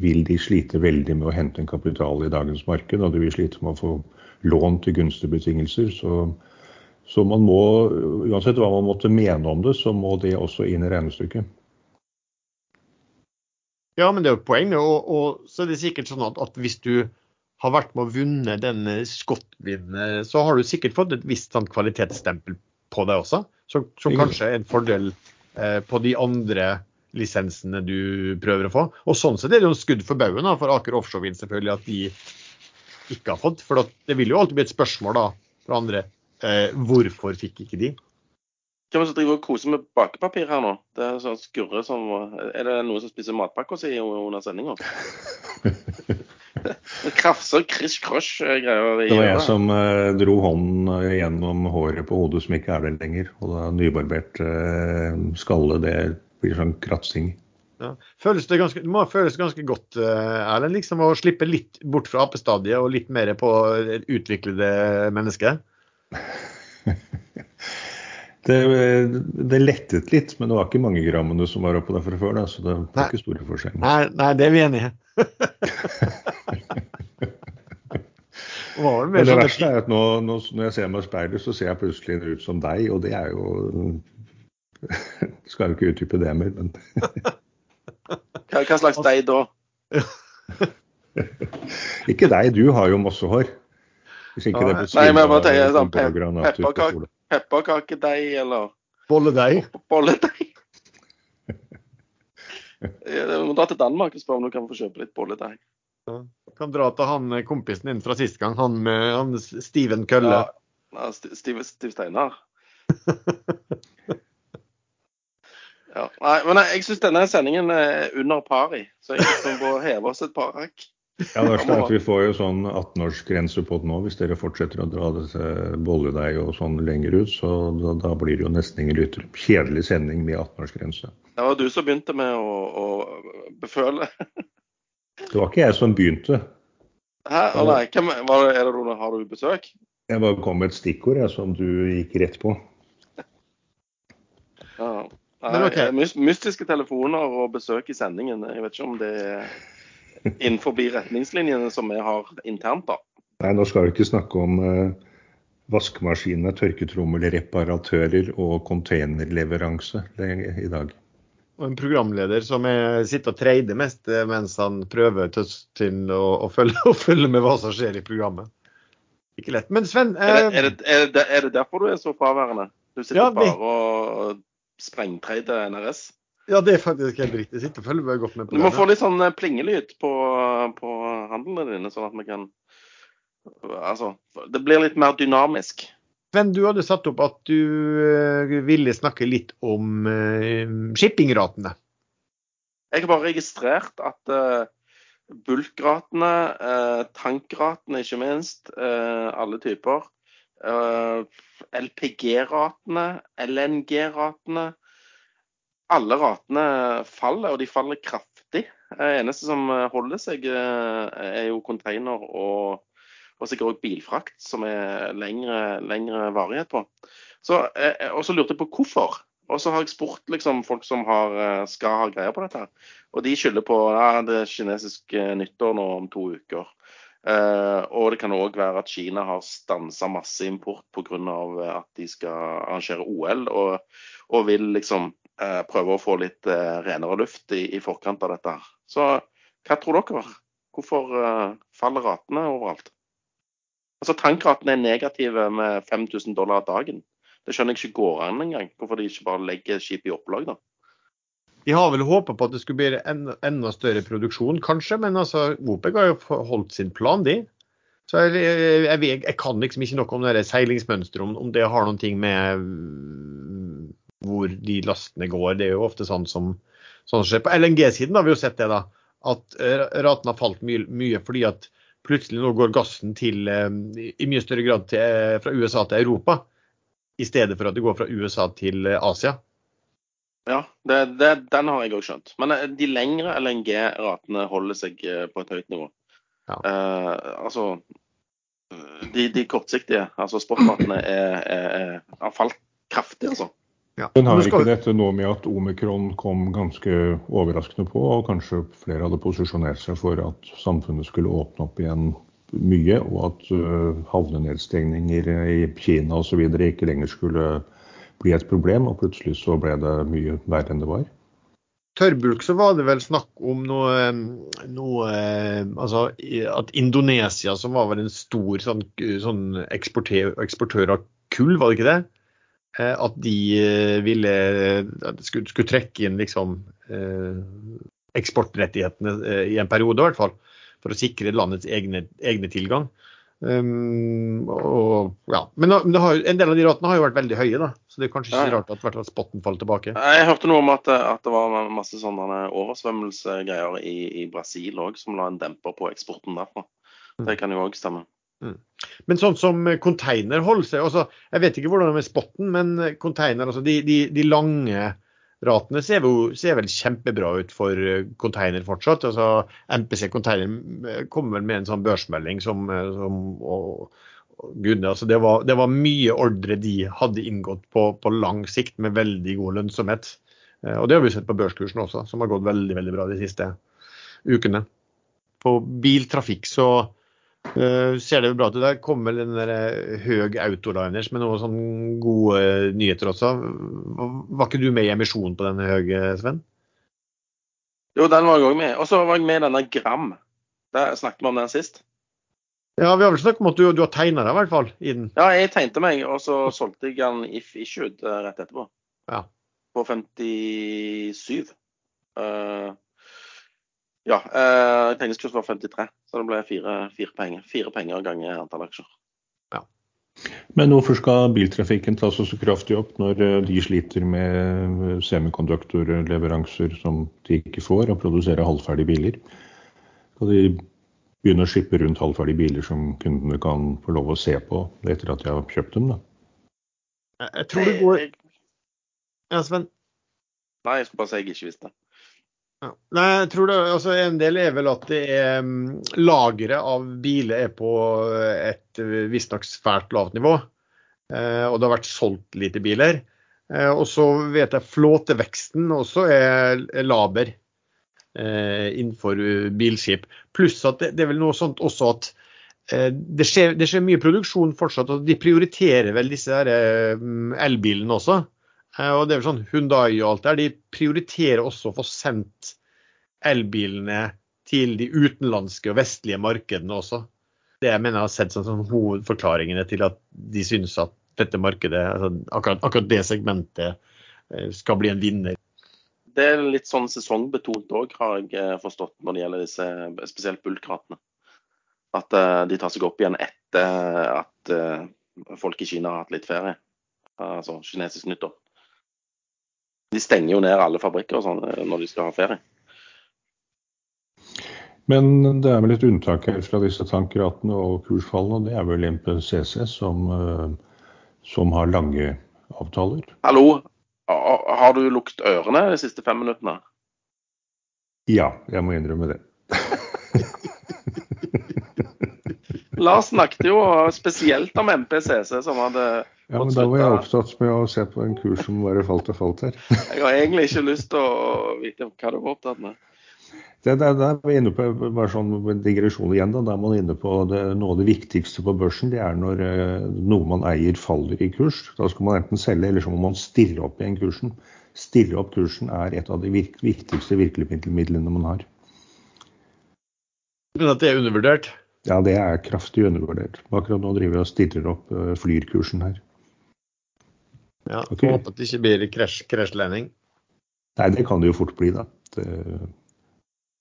C: vil de slite veldig med å hente en kapital i dagens marked, og de vil slite med å få lån til gunstige betingelser. Så, så man må, uansett hva man måtte mene om det, så må det også inn i regnestykket.
A: Ja, men det er jo poeng. Og, og, så er det sikkert sånn at, at hvis du har vært med å vunnet den skottvinden, så har du sikkert fått et visst sånn kvalitetsstempel på deg også. Som, som kanskje er en fordel eh, på de andre lisensene du prøver å få. Og sånn sett er det jo en skudd for baugen for Aker Offshore Wind selvfølgelig at de ikke har fått. For det vil jo alltid bli et spørsmål da fra andre. Eh, hvorfor fikk ikke de?
B: Hvem som driver og koser med bakepapir her nå? Det Er sånn skurre som Er det noen som spiser matpakka si under sendinga? Krafser krish-krosj-greier.
C: Det var jeg som uh, dro hånden gjennom håret på hodet som ikke er der lenger. Og da nybarbert uh, skalle, det blir sånn kratsing.
A: Ja. Føles det, ganske, det må føles ganske godt uh, Erlend, liksom, å slippe litt bort fra apestadiet og litt mer på utviklede mennesker?
C: Det, det, lettet litt, men det var ikke mange grammene som var oppå der fra før. Da, så det var ikke store forskjeller.
A: Nei, nei, det er vi enige i.
C: men det sånn verste er at nå, nå, når jeg ser meg i speilet, så ser jeg plutselig ut som deg, og det er jo Skal jo ikke utdype det mer, men
B: hva, hva slags deg da?
C: ikke deg, du har jo masse hår.
B: Hvis ikke det betyr Nei, men jeg bare tenker sånn pepperkake pepperkakedeig eller
A: Bolledeig?
B: Bolledeig. Du må dra til Danmark og spørre om du kan få kjøpe litt bolledeig.
A: Ja. Kan dra til han eh, kompisen din fra sist gang, han med han Steven Kølle. Ja,
B: Steve, Steve Steinar. ja. Nei, men jeg syns denne sendingen er under pari, så jeg må heve oss et par hakk.
C: Ja, det verste er at Vi får jo sånn 18-årsgrense på det nå. Hvis dere fortsetter å dra dette bolledeig og sånn lenger ut, så da, da blir det jo nesten ingen lytter. Kjedelig sending med 18-årsgrense.
B: Det var du som begynte med å, å beføle.
C: det var ikke jeg som begynte.
B: Hæ? Å nei, Hvem, var det, er det, har du besøk?
C: Jeg bare kom med et stikkord jeg, som du gikk rett på.
B: ja. Nei, okay. Mystiske telefoner og besøk i sendingen. Jeg vet ikke om det er innenfor retningslinjene som vi har internt, da.
C: Nei, nå skal vi ikke snakke om eh, vaskemaskiner, tørketrommel, reparatører og containerleveranse i dag.
A: Og en programleder som er, sitter og treider mest eh, mens han prøver til, å, å, følge, å, følge, med hva som skjer i programmet. Ikke lett. Men Sven
B: eh, er, det, er, det, er, det, derfor du er så fraværende? Du sitter ja, bare og sprengtreider NRS?
A: Ja, det er faktisk helt riktig. Sitter følger godt med
B: på det. Du må få litt sånn eh, plingelyd på, på handlene dine, sånn at vi kan Altså, det blir litt mer dynamisk.
A: Men du hadde satt opp at du uh, ville snakke litt om uh, shippingratene.
B: Jeg har bare registrert at bulkratene, tankratene ikke minst, alle typer, LPG-ratene, LNG-ratene alle ratene faller, og de faller kraftig. Det eneste som holder seg, eh, er jo container og, og sikkert òg bilfrakt, som er lengre, lengre varighet på. Så, eh, og så lurte jeg på hvorfor. Og så har jeg spurt liksom, folk som har, eh, skal ha greier på dette. Og de skylder på ja, det kinesiske nyttår nå om to uker. Eh, og det kan òg være at Kina har stansa masse import pga. at de skal arrangere OL, og, og vil liksom eh, prøve å få litt eh, renere luft i, i, forkant av dette. her. Så hva tror dere? Hvorfor eh, faller ratene overalt? Altså Tankratene er negative med 5000 dollar dagen. Det skjønner jeg ikke går an engang. Hvorfor de ikke bare legger skip i opplag, da.
A: De har vel håpet på at det skulle bli en enda større produksjon, kanskje. Men altså, OPEC har jo holdt sin plan, de. Så jeg, jeg, jeg, kan liksom ikke noe om det seilingsmønsteret, om, om, det har noe med hvor de lastene går. Det er jo ofte sånn som, sånn som skjer. På LNG-siden har vi jo sett det, da. At eh, raten har falt mye, mye fordi at plutselig nå går gassen til, eh, i mye større grad til, eh, fra USA til Europa. I stedet for at det går fra USA til Asia.
B: Ja, det, det, den har jeg òg skjønt. Men de lengre LNG-ratene holder seg på et høyt nivå.
A: Ja.
B: Eh, altså De, de kortsiktige, altså spotratene, har falt kraftig, altså.
A: Ja.
C: Men har ikke dette noe med at omikron kom ganske overraskende på, og kanskje flere hadde posisjonert seg for at samfunnet skulle åpne opp igjen mye, og at uh, havnenedstengninger i Kina osv. ikke lenger skulle bli et problem, og plutselig så ble det mye verre enn det var?
A: tørrbulk så var det vel snakk om noe, noe Altså at Indonesia, som var vel en stor sånn, sånn eksportør, eksportør, av kull, var det ikke det? Eh, at de eh, ville skulle, skulle trekke inn liksom eksportrettighetene i en periode, i hvert fall. For å sikre landets egne, egne tilgang. Um, og, ja. Men har, en del av de ratene har jo vært veldig høye, da. Så det er kanskje ikke ja. rart at, at spotten faller tilbake.
B: Jeg hørte noe om at, at det var masse sånne oversvømmelsegreier i, i Brasil òg, som la en demper på eksporten derfra. Det kan jo òg stemme.
A: Mm. Men sånn som konteinerhold seg altså, Jeg vet ikke hvordan det er med spotten, men konteiner, altså de, de, de lange ratene ser, jo, ser, vel kjempebra ut for konteiner fortsatt. altså MPC Konteiner kommer vel med en sånn børsmelding som, som og, Gud, altså det, var, det, var, mye ordre de hadde inngått på, på, lang sikt med veldig god lønnsomhet. Og det har vi sett på børskursen også, som har gått veldig veldig bra de siste ukene. På biltrafikk så Uh, ser det bra ut. Der kom vel den der eh, Høg Autoliners med noen sånne gode nyheter også. Var ikke du med i emisjonen på denne Høg, Sven?
B: Jo, den var jeg òg med. Og så var jeg med i denne Gram. Der snakket vi om den sist.
A: Ja, vi har vel snakket om at du, du har tegna deg i hvert fall i den.
B: Ja, jeg tegnte meg, og så solgte jeg den if issued rett etterpå.
A: Ja.
B: På 57. Uh, ja, eh, pengeskurs var 53, så det ble fire, fire penger. Fire penger ganger antall aksjer.
A: Ja.
C: Men hvorfor skal biltrafikken tas så kraftig opp når de sliter med semikonduktorleveranser som de ikke får, og produsere halvferdige biler? Skal de begynne å skippe rundt halvferdige biler som kundene kan få lov å se på etter at de har kjøpt dem? da?
A: Jeg tror det går Ja, Sven?
B: Nei, jeg skulle bare si jeg ikke visste.
A: Nei, jeg tror det, altså En del er vel at det er um, lageret av biler er på et visstnok svært lavt nivå. Uh, og det har vært solgt lite biler. Og så vet jeg flåteveksten også er, er laber innenfor bilskip. Pluss at det, det, er vel noe sånt også at det skjer, det, skjer, mye produksjon fortsatt, og de prioriterer vel disse elbilene også. Og det er vel sånn Hundai og alt der, de prioriterer også å få sendt elbilene til de utenlandske og vestlige markedene også. Det jeg mener jeg har sett som, som hovedforklaringene til at de synes at dette markedet, altså akkurat, akkurat, det segmentet, skal bli en vinner.
B: Det er litt sånn sesongbetont òg, har jeg forstått når det gjelder disse spesielt bulkratene. At de tar seg opp igjen etter at folk i Kina har hatt litt ferie. Altså kinesisk nyttår. De stenger jo ned alle fabrikker og sånn når de skal ha ferie.
C: Men det er vel et unntak her fra disse tankratene og kursfallene, og det er vel MPCC som, som har lange avtaler.
B: Hallo, har du lukket ørene de siste fem minuttene?
C: Ja, jeg må innrømme det.
B: Lars snakket jo spesielt om MPCC, som hadde
C: ja, men Da var jeg opptatt med å se på en kurs som bare falt og falt her.
B: jeg har egentlig ikke lyst til å vite hva du var opptatt med.
C: Det, det, det er vi inne på bare sånn digresjon igjen. Da, da er man inne på det, Noe av det viktigste på børsen det er når eh, noe man eier faller i kurs. Da skal man enten selge, eller så må man stille opp igjen kursen. Stille opp kursen er et av de virk, viktigste virkemidlene man har.
A: Men at det er undervurdert?
C: Ja, det er kraftig undervurdert. Akkurat nå driver vi og stiller opp uh, Flyr-kursen her.
A: Ja, okay. Håper at det ikke blir krasjlanding.
C: Nei, det kan det jo fort bli, da. Det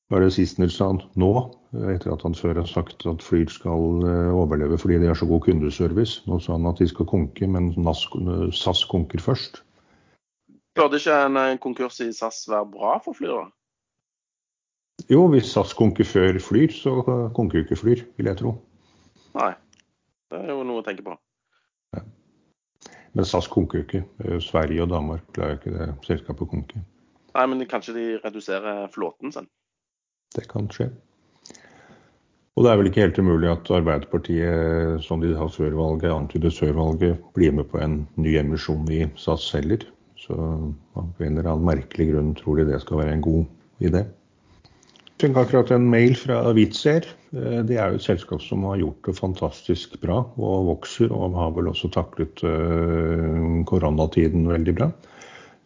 C: var det Sistner sa nå, etter at han før har sagt at Flyr skal overleve fordi de har så god kundeservice. Nå sa han at de skal konke, men SAS konker først.
B: Burde ikke en konkurs i SAS være bra for Flyr, da?
C: Jo, hvis SAS konker før Flyr, så konker jo ikke Flyr, vil jeg tro.
B: Nei, det er jo noe å tenke på.
C: Men SAS konker jo ikke. Eh, Sverige og Danmark klarer jo ikke det selskapet konke.
B: Nei, men kanskje de reduserer flåten sin?
C: Det kan skje. Og det er vel ikke helt umulig at Arbeiderpartiet, som de har sørvalget, antyder antydet før blir med på en ny emisjon i SAS heller. Så av en eller annen merkelig grunn tror de det skal være en god idé. Fikk akkurat en mail fra Witzer. Eh, det er jo et selskap som har gjort det fantastisk bra og vokser, og har vel også taklet eh, koronatiden veldig bra.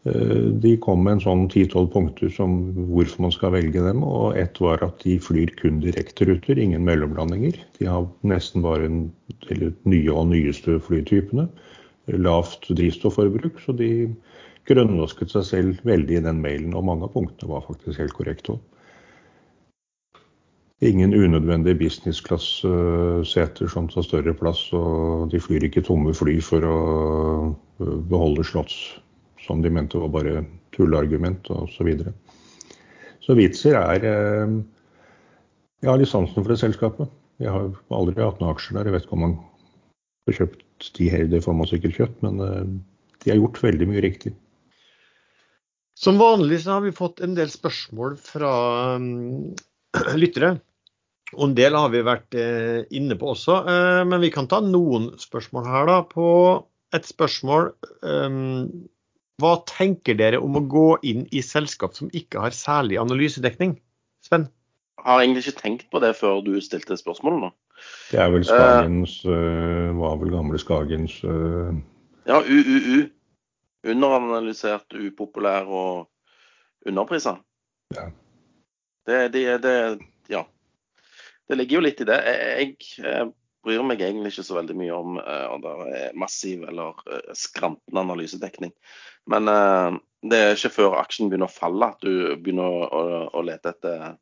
C: Eh, de kom med en sånn 10-12 punkter som hvorfor man skal velge dem. og Ett var at de flyr kun direkteruter, ingen mellomlandinger. De har nesten bare de nye og nyeste flytypene. Lavt drivstofforbruk, så de grønnvasket seg selv veldig i den mailen. Og mange av punktene var faktisk helt korrekte òg. Ingen unødvendige business-klasse-seter som tar større plass. Og de flyr ikke tomme fly for å beholde slotts som de mente var bare tulleargument osv. Så, videre. så Witzer er eh, Jeg har lisensen for det selskapet. Jeg har aldri hatt noen aksjer der. Jeg vet ikke om man får kjøpt de her, det får man sikkert kjøpt, men eh, de har gjort veldig mye riktig.
A: Som vanlig så har vi fått en del spørsmål fra lyttere. Og en del har vi vært uh, inne på også, uh, men vi kan ta noen spørsmål her. da, På et spørsmål um, Hva tenker dere om å gå inn i selskap som ikke har særlig analysedekning? Sven?
B: Jeg har egentlig ikke tenkt på det før du stilte spørsmålet. nå.
C: Det er vel Skagens, uh, var vel gamle Skagens
B: Ja, UUU underanalysert, upopulær og underprisa.
C: Ja.
B: Det, det, det, ja. Det ligger jo litt i det. Jeg, jeg, bryr meg egentlig ikke så veldig mye om uh, det er massiv eller uh, skrantende analysedekning. Men uh, det er ikke før aksjen begynner å falle at du begynner å, å, å lete etter,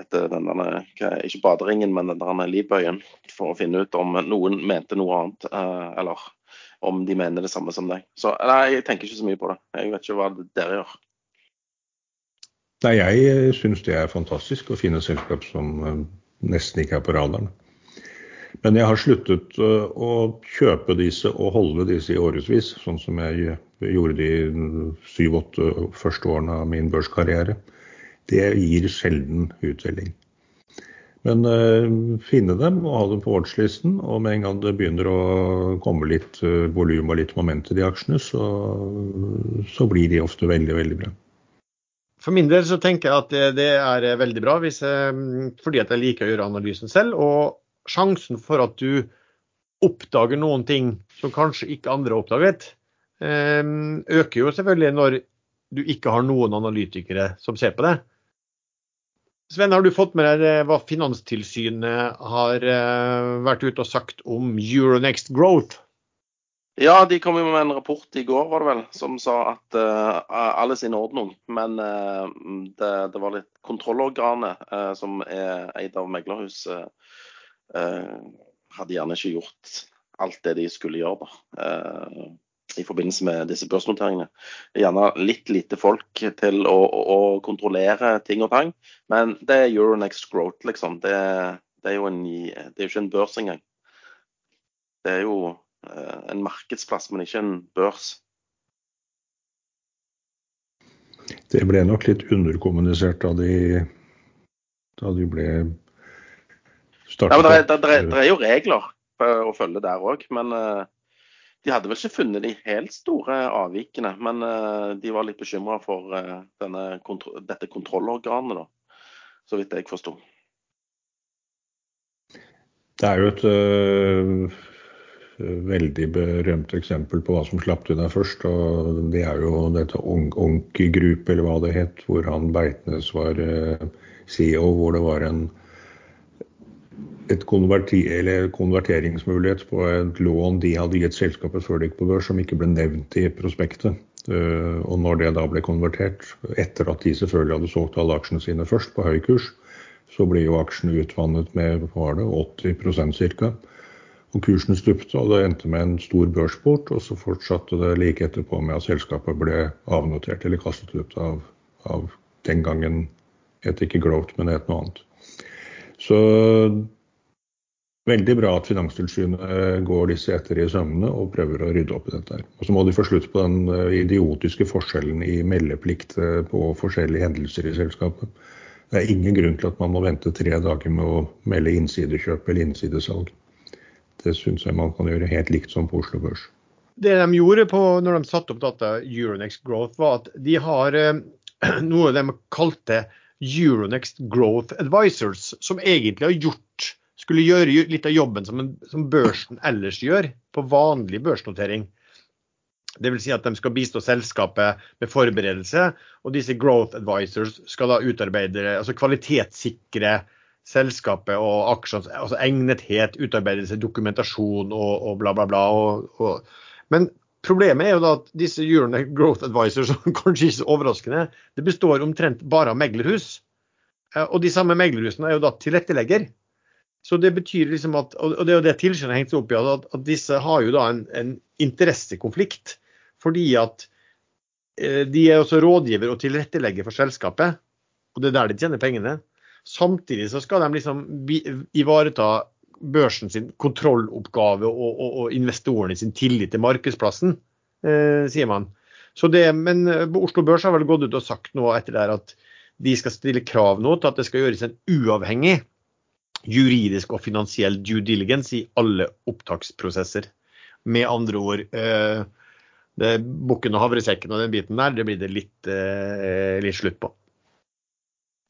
B: etter den denne, ikke baderingen, men den livbøyen, for å finne ut om noen mente noe annet. eller om de mener det samme som deg. Så nei, jeg tenker ikke så mye på det. Jeg vet ikke hva dere gjør.
C: Nei, jeg eh, syns det er fantastisk å finne selskap som eh, nesten ikke er på radaren. Men jeg har sluttet eh, å kjøpe disse og holde disse i årevis, sånn som jeg gjorde de syv-åtte første årene av min børskarriere. Det gir sjelden uttelling. Men uh, finne dem og ha dem på watchlisten. Og med en gang det begynner å komme litt uh, volum og litt moment i de aksjene, så, så, blir de ofte veldig, veldig bra.
A: For min del så tenker jeg at det, det er veldig bra, jeg, fordi at jeg liker å gjøre analysen selv. Og sjansen for at du oppdager noen ting som kanskje ikke andre har oppdaget, um, øker jo selvfølgelig når du ikke har noen analytikere som ser på det. Sven, har du fått med deg hva Finanstilsynet har eh, vært ute og sagt om Euronext Growth?
B: Ja, de kom jo med en rapport i går, var det vel, som sa at uh, alle sin ordning. Men uh, det, det, var litt kontrollorganet, uh, som er eid av meglerhus, hadde gjerne ikke gjort alt det de skulle gjøre. da i forbindelse med disse børsnoteringene. Er gjerne litt lite folk til å, å, kontrollere ting og tang, men det er Euronext Growth, liksom. Det, det, er, jo en, det er ikke en børs engang. Det er jo eh, en markedsplass, men ikke en børs.
C: Det ble nok litt underkommunisert da de, da de ble startet.
B: Ja, det, det, det er jo regler å følge der òg, men uh, de hadde vel ikke funnet de helt store avvikene, men uh, de var litt bekymra for denne, dette kontrollorganet, da, så vidt jeg forsto.
C: Det er jo et veldig berømt eksempel på hva som slapp der først. og Det er jo dette Onki Group, eller hva det het, hvor han Beitnes var CEO, hvor det var en et konverter, konverteringsmulighet på et lån de hadde gitt selskapet før det gikk på børs, som ikke ble nevnt i prospektet. Eh, og når det da ble konvertert, etter at de selvfølgelig hadde solgt alle aksjene sine først på høy kurs, så ble jo aksjene utvannet med var det, 80% ca. Og kursen stupte, og det endte med en stor børsport. Og så fortsatte det like etterpå med at selskapet ble avnotert eller kastet ut av, av den gangen het ikke Growth, men het noe annet. Så Veldig bra at Finanstilsynet går disse etter i sømmene og prøver å rydde opp i dette. her. Og så må de få slutt på den eh, idiotiske forskjellen i meldeplikt eh, på forskjellige hendelser i selskapet. Det er ingen grunn til at man må vente tre dager med å melde innsidekjøp eller innsidesalg. Det syns jeg man kan gjøre helt likt som på Oslo Børs.
A: Det de gjorde på, når de satte opp data Euronext Growth, var at de har eh, noe de kalte Euronext Growth Advisors, som egentlig har gjort skulle gjøre litt av jobben som, en, som børsen ellers gjør på vanlig børsnotering. Dvs. Si at de skal bistå selskapet med forberedelse, og disse growth advisors skal da utarbeide, altså kvalitetssikre selskapet og aksjens altså egnethet, utarbeidelse, dokumentasjon og, og bla, bla, bla. Og, og. Men problemet er jo da at disse Euronext Growth Advisors, som kanskje ikke så overraskende, det består omtrent bare av meglerhus. Eh, og de samme meglerhusene er jo da tilrettelegger. Så det betyr liksom at, og det er jo det tilsynet hengt opp i, at, at, disse har jo da en, en interessekonflikt. Fordi at eh, de er også rådgiver og tilrettelegger for selskapet, og det er der de tjener pengene. Samtidig så skal de liksom ivareta børsen sin kontrolloppgave og, og, og investorene sin tillit til markedsplassen, eh, sier man. Det, men Oslo Børs har vel gått ut og sagt nå etter det at de skal stille krav nå til at det skal gjøres en uavhengig juridisk og finansiell due diligence i alle opptaksprosesser. Med andre ord eh, Bukken og havresekken og den biten der, det blir det litt, eh, litt slutt på.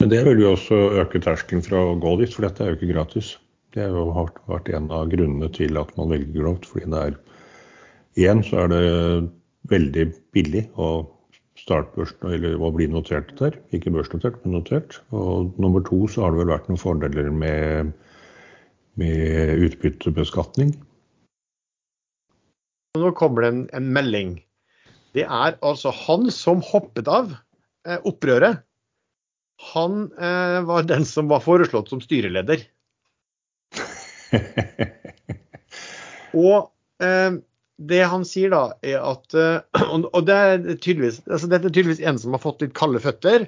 C: Men det vil jo også øke terskelen fra å gå dit, for dette er jo ikke gratis. Det har jo vært en av grunnene til at man velger Growth, fordi det er Igjen så er det veldig billig å startbørsen, eller å bli notert der. Ikke børsnotert, men notert. Og nummer to så har det vel vært noen fordeler med, med utbyttebeskatning.
A: Nå kommer det en, en, melding. Det er altså han som hoppet av eh, opprøret. Han eh, var den som var foreslått som styreleder. og eh, det han sier da, er at eh, Og det er tydeligvis, altså dette er tydeligvis en som har fått litt kalde føtter,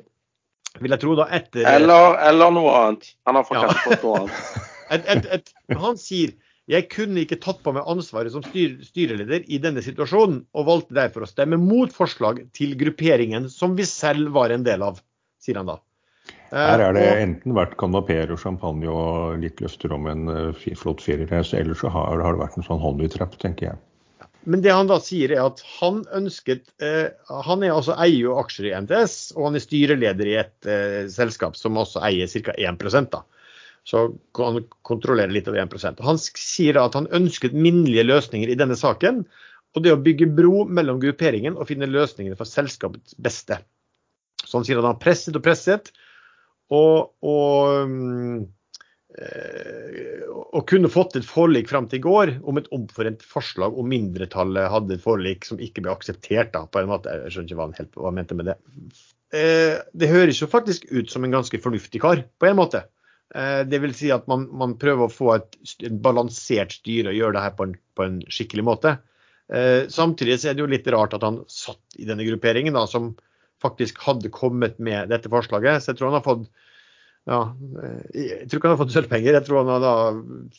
A: vil jeg tro, da, etter
B: Eller, eller noe annet. Han har ja. fått noe annet.
A: et, et, et, han sier jeg kunne ikke tatt på meg ansvaret som styr, styreleder i denne situasjonen, og valgte derfor å stemme mot forslag til grupperingen som vi selv var en del av, sier han da.
C: Her er det enten vært kanapeer og champagne og litt løfter om en uh, flott feriereise, eller så har, det vært en sånn honeytrap, tenker jeg.
A: Men det han da sier er at han ønsket eh, Han er altså eier jo aksjer i NTS, og han er styreleder i et eh, selskap som også eier ca. 1 da. Så han kontrollerer litt av 1% Han sier da at han ønsket minnelige løsninger i denne saken. Og det å bygge bro mellom grupperingen og finne løsningene for selskapets beste. Så han sier at han har presset og presset. Og, og um, og kunne fått et forlik fram til i går om et omforent forslag om mindretallet hadde et forlik som ikke ble akseptert. Da, på en måte. Jeg skjønner ikke hva han, helt, hva han mente med det. Eh, det høres jo faktisk ut som en ganske fornuftig kar, på en måte. Eh, det vil si at man, man prøver å få et, et, balansert styre og gjøre det her på en, på en skikkelig måte. Eh, samtidig så er det jo litt rart at han satt i denne grupperingen, da, som faktisk hadde kommet med dette forslaget. Så jeg tror han har fått ja, jeg tror ikke han har fått sølvpenger. Jeg tror han har da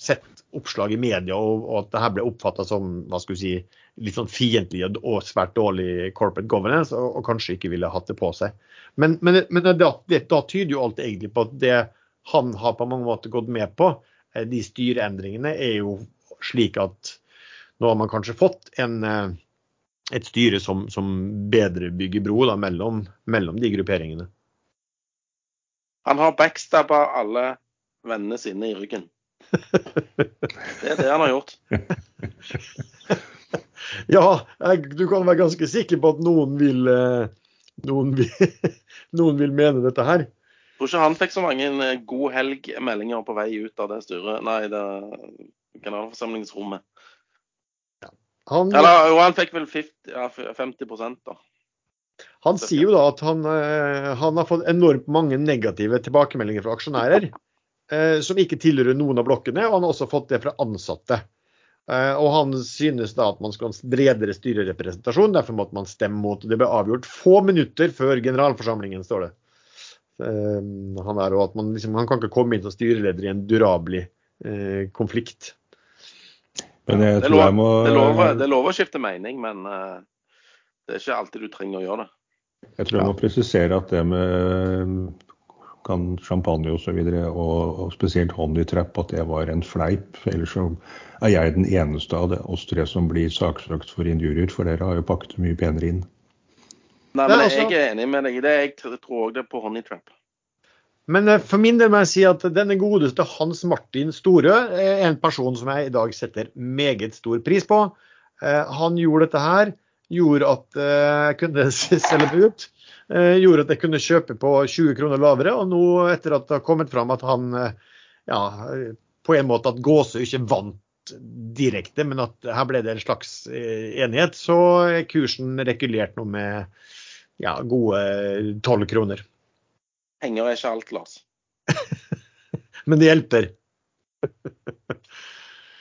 A: sett oppslag i media og, og at det her ble oppfatta som hva skal vi si, litt sånn fiendtlig og svært dårlig corporate governance, og, og kanskje ikke ville hatt det på seg. Men, men, men da, det, da, tyder jo alt egentlig på at det han har på mange måter gått med på, eh, de styreendringene, er jo slik at nå har man kanskje fått en, eh, et styre som, som bedre bygger bro da, mellom, mellom de grupperingene.
B: Han har backstabba alle vennene sine i ryggen. Det er det han har gjort.
A: ja, jeg, du kan være ganske sikker på at noen vil, eh, noen vil, noen vil mene dette her.
B: Jeg tror ikke han fikk så mange eh, god helg-meldinger på vei ut av det styret, nei, det generalforsamlingsrommet. Han, Eller jo, han fikk vel 50, ja, 50 da.
A: Han sier jo da at han, eh, han, har fått enormt mange negative tilbakemeldinger fra aksjonærer eh, som ikke tilhører noen av blokkene, og han har også fått det fra ansatte. Eh, og han synes da at man skal ha en bredere styrerepresentasjon, derfor måtte man stemme mot. Det ble avgjort få minutter før generalforsamlingen, står det. Eh, han, er, at man, liksom, han kan ikke komme inn som styreleder i en durabelig eh, konflikt.
C: Men jeg
B: Det
C: tror
B: lov,
C: jeg må
B: det er lov, det er lov å skifte mening, men eh, det er ikke alltid du trenger å gjøre det.
C: Jeg tror jeg må presisere at det med kan champagne osv. Og, så videre, og, og spesielt honeytrap, at det var en fleip. Ellers så er jeg den eneste av det, oss tre som blir saksøkt for injurier, for dere har jo pakket mye penere inn.
B: Nei, men
A: altså-
B: Jeg er enig med deg i det. Jeg tror òg det er på honey trap.
A: Men eh, for min del må jeg si at denne godeste Hans Martin Storø er en person som jeg i dag setter meget stor pris på. Eh, Han gjorde dette her, gjorde at eh, jeg kunne selge det ut. Gjorde at jeg kunne kjøpe på 20 kroner lavere. Og nå, etter at det har kommet fram at han ja, på en måte at Gåsø ikke vant direkte, men at her ble det en slags enighet, så er kursen regulert nå med ja, gode 12 kroner.
B: Penger er ikke alt, Lars.
A: Men det hjelper.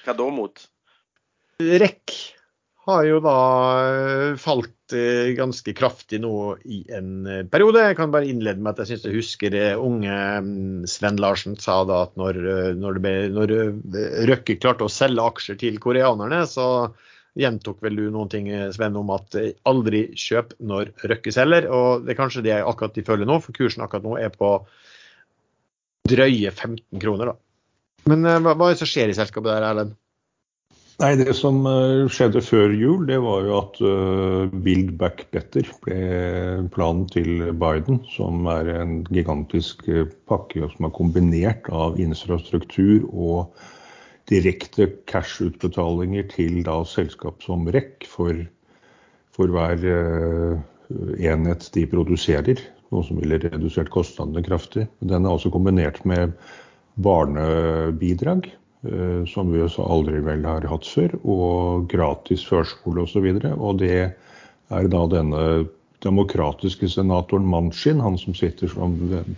B: Hva da mot?
A: REC har jo da eh, falt eh, ganske kraftig nå i en eh, periode. Jeg kan bare innlede med at jeg syns jeg husker unge mm, Sven Larsen sa da at når, når, ble, når Røkke klarte å selge aksjer til koreanerne, så gjentok vel du noen ting, eh, Sven, om at eh, aldri kjøp når Røkke selger. Og det er kanskje det akkurat de føler nå, for kursen akkurat nå er på drøye 15 kroner, da. Men eh, hva, hva er det som skjer i selskapet der, Erlend?
C: Nei, Det som skjedde før jul, det var jo at Build Back Better ble planen til Biden, som er en gigantisk pakke som er kombinert av infrastruktur og direkte cash-utbetalinger til da selskap som REC for, for hver eh, enhet de produserer, noe som ville redusert kostnadene kraftig. Den er også kombinert med barnebidrag, eh, som vi aldri vel har hatt før, og gratis førskole osv. Og, så og det er da denne demokratiske senatoren Manchin, han som sitter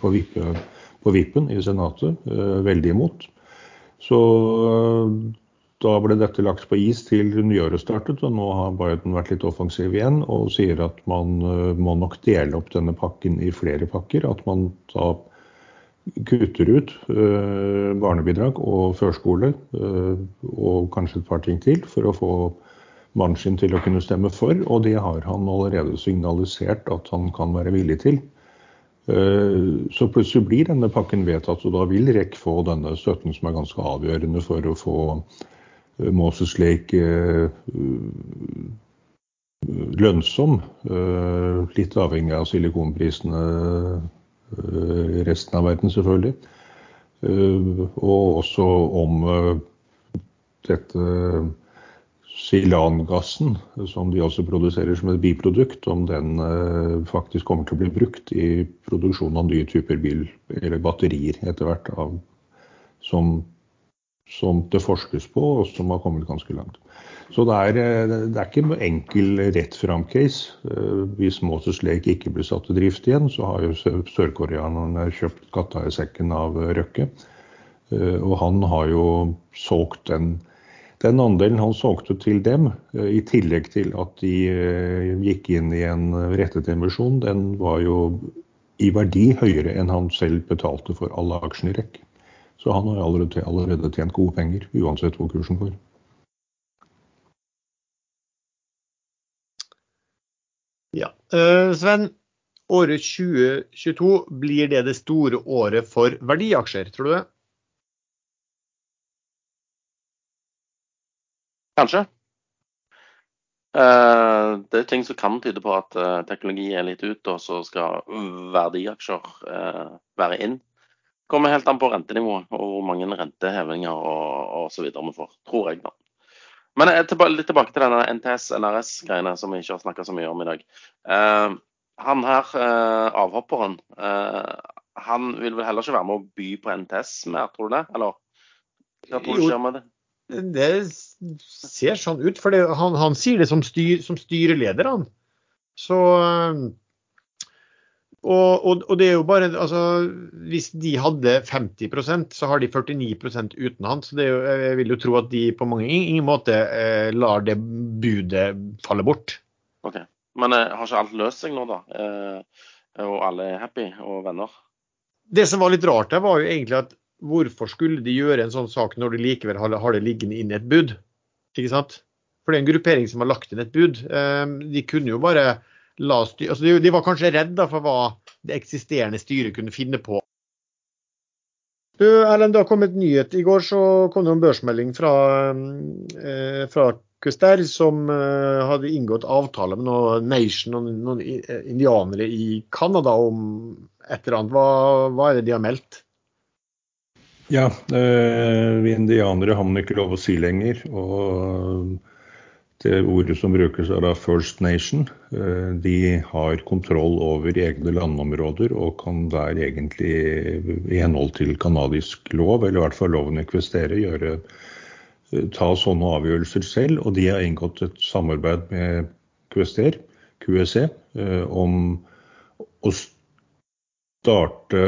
C: på, vippe, på vippen i Senatet, eh, veldig imot. Så eh, da ble dette lagt på is til nyåret startet, og nå har Biden vært litt offensiv igjen og sier at man eh, må nok dele opp denne pakken i flere pakker. At man da kutter ut eh, barnebidrag og førskole og kanskje et par ting til for å få Manchin til å kunne stemme for, og det har han allerede signalisert at han kan være villig til. Eh, Så plutselig blir denne pakken vedtatt, og da vil REC få denne støtten som er ganske avgjørende for å få eh, Moses Lake eh, lønnsom. Litt avhengig av silikonprisene resten av verden, selvfølgelig. Og også om dette silangassen, som de også produserer som et biprodukt, om den eh, faktisk kommer til å bli brukt i produksjonen av nye typer bil, eller batterier etter hvert, av, som, som det forskes på, og som har kommet ganske langt. Så det er, eh, det er ikke en enkel rett fram-case. Eh, Hvis Moses Lake ikke blir satt i drift igjen, så har jo sø- sørkoreanerne kjøpt katta i sekken av Røkke. Og han har jo solgt den den andelen han solgte til dem, eh, i tillegg til at de eh, gikk inn i en rettet emisjon, den var jo i verdi høyere enn han selv betalte for alle aksjene i REC. Så han har allerede, allerede tjent gode penger, uansett hvor kursen går.
A: Ja. Eh, Sven, året 2022, blir det det store året for verdiaksjer, tror du det?
B: Kanskje. Eh, det er ting som kan tyde på at eh, teknologi er litt ut, og så skal verdiaksjer eh, være inn. Kommer helt an på rentenivået og hvor mange rentehevinger og, osv. vi får, tror jeg da. Men tilba litt tilbake til denne NTS-NRS-greiene som vi ikke har snakka så mye om i dag. Eh, han her, eh, avhopperen, eh, han vil vel heller ikke være med å by på NTS mer, tror du det? Eller hva tror du skjer med det?
A: Det ser sånn ut, for han, han sier det som, styr, som styreleder, han. Så eh, og, og, og det er jo bare altså, Hvis de hadde 50% så har de 49% uten han. Så det jo, jeg vil jo tro at de på mange ingen måte eh, lar det budet falle bort.
B: Ok. Men eh, har ikke alt løst seg nå, da? Eh, og alle er happy og venner?
A: Det som var litt rart der, var jo egentlig at hvorfor skulle de gjøre en sånn sak når de likevel har, det liggende inn i et bud? Ikke sant? For det er en gruppering som har lagt inn et bud. Eh, de kunne jo bare la styr, altså de, var kanskje redda for hva det eksisterende styret kunne finne på. Du, Erlend, det har kommet nyhet. I går så kom det en børsmelding fra, eh, fra Custer som eh, hadde inngått avtale med noen nation, noen, noen indianere i Canada om et eller annet. Hva, hva er det de har meldt?
C: Ja, eh, vi indianere har man ikke lov å si lenger. Og det ordet som brukes er da First Nation. Eh, de har kontroll over egne landområder og kan der egentlig i henhold til canadisk lov, eller i hvert fall loven ekvisterer, gjøre, eh, ta sånne avgjørelser selv. Og de har inngått et samarbeid med QSTR, QSE, om å starte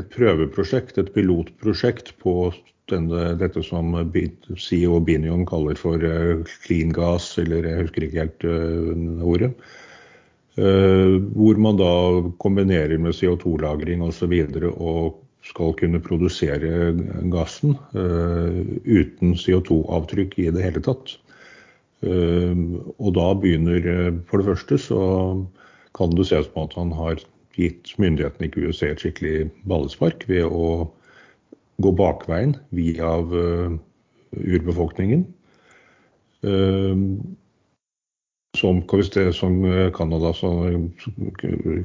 C: et prøveprosjekt, et pilotprosjekt på denne, dette som CEO Binion kaller for uh, clean gas, eller jeg husker ikke helt uh, ordet. Uh, hvor man da kombinerer med CO2-lagring osv. Og, og skal kunne produsere gassen uten CO2-avtrykk i det hele tatt. og da begynner For det første så kan det se på at han har gitt myndighetene i USA et skikkelig ballespark ved å gå bakveien via uh, urbefolkningen. Uh, som, som Canada, som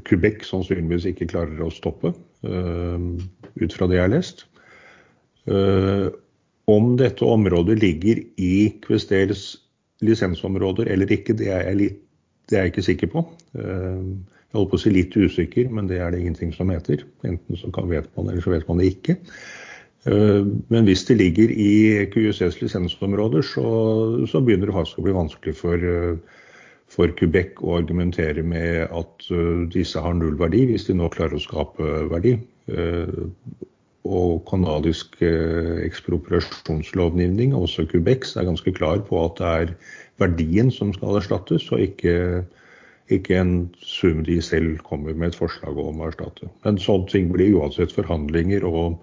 C: Quebec sannsynligvis ikke klarer å stoppe, ut fra det jeg har lest. om dette området ligger i Questels lisensområder eller ikke, det er jeg, litt, det er jeg ikke sikker på. Jeg holdt på å si litt usikker, men det er det ingenting som heter. Enten så vet man det, eller så vet man det ikke. Eh, men hvis det ligger i QUCs lisensområder, så, så, begynner det faktisk å bli vanskelig for, eh, for Quebec å argumentere med at eh, disse har null verdi, hvis de nå klarer å skape verdi. Og kanadisk ekspropriasjonslovgivning, også Quebec, er ganske klar på at det er verdien som skal erstattes, og ikke ikke en sum de selv kommer med et forslag om å erstatte. Men sånne ting blir uansett forhandlinger. og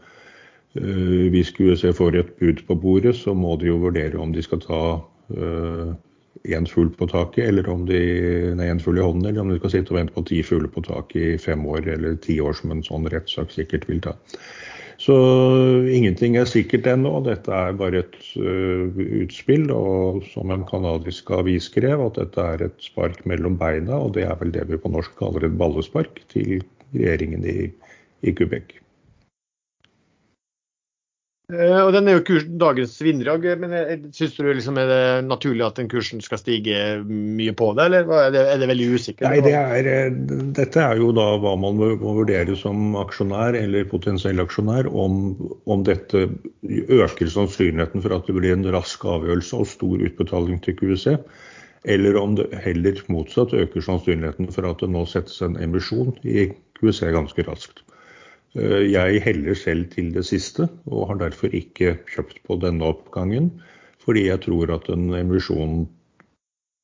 C: uh, Hvis USA får et bud på bordet, så må de jo vurdere om de skal ta én uh, fugl på taket, eller om de nei, en fugl i hånden, eller om de skal sitte og vente på ti fugler på taket i fem år eller ti år, som en sånn rettssak sikkert vil ta. Så ingenting er sikkert ennå. Dette er bare et uh, utspill. Og som en canadisk avis skrev, at dette er et spark mellom beina. Og det er vel det vi på norsk kaller et ballespark til regjeringen i, i Quebec.
A: Eh, og Den er jo kursen, dagens vinner men syns du liksom er det naturlig at den kursen skal stige mye på det, eller er det, er det veldig usikkert?
C: Nei, det er, eh, Dette er jo da hva man må vurdere som aksjonær eller potensiell aksjonær, om, om dette øker sannsynligheten for at det blir en rask avgjørelse og stor utbetaling til QUC, eller om det heller motsatt øker sannsynligheten for at det nå settes en emisjon i QUC ganske raskt. Eh, jeg heller selv til det siste, og har derfor ikke kjøpt på denne oppgangen. Fordi jeg tror at en emisjon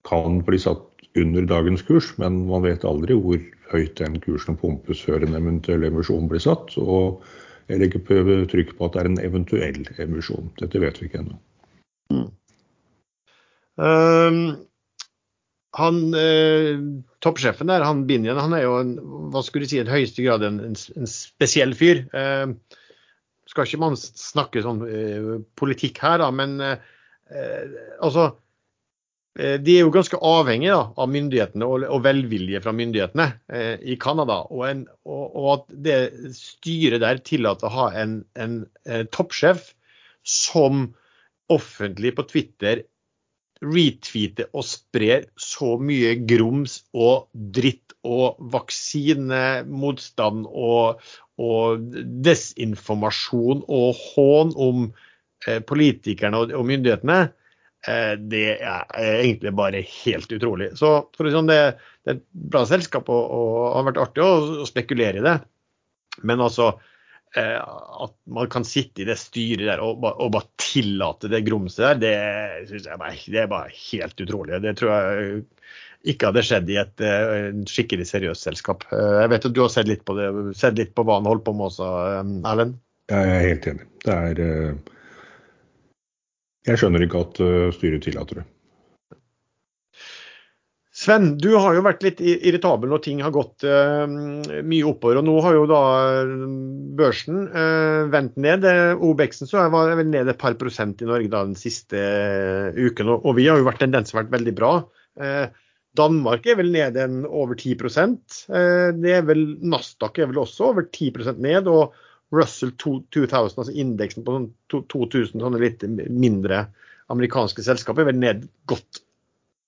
C: kan bli satt under dagens kurs, men man vet aldri hvor høyt den kursen pumpes før en eventuell emisjon blir satt. Og jeg legger trykk på at det er en eventuell emisjon. Dette vet vi ikke ennå. Mm.
A: Um, han, eh, Toppsjefen der, han Binjen, han er jo en, hva skulle du si, en høyeste grad en, en, en spesiell fyr. Eh, skal ikke man snakke sånn eh, politikk her, da, men eh, eh altså eh, De er jo ganske avhengige da, av myndighetene og, og, velvilje fra myndighetene eh, i Canada. Og, og, og, at det styret der tillater å ha en, en toppsjef som offentlig på Twitter retweeter og sprer så mye grums og dritt og vaksinemotstand og, og desinformasjon og hån om eh, politikerne og, myndighetene, eh, det er egentlig bare helt utrolig. Så sånn, det, det, er et bra selskap og, og har vært artig å, å spekulere i det. Men altså, at man kan sitte i det styret der og, og bare tillate det grumset der, det synes jeg bare, det er bare helt utrolig. Det tror jeg ikke hadde skjedd i et uh, skikkelig seriøst selskap. Jeg vet at du har sett litt på det, sett litt på hva han holdt på med også, Erlend?
C: Jeg er helt enig. Det er Jeg skjønner ikke at styret tillater det.
A: Sven, du har jo vært litt irritabel når ting har gått uh, mye oppover. og Nå har jo da børsen uh, vendt ned. OBX-en så var vel ned et par prosent i Norge da den siste uh, uken. Og, og, vi har jo vært tendens vært veldig bra. Danmark er vel ned en over 10 Det er vel Nasdaq er vel også over 10 ned. og Russell 2000, altså indeksen på 2000 sånn sånne litt mindre amerikanske selskaper, er vel ned godt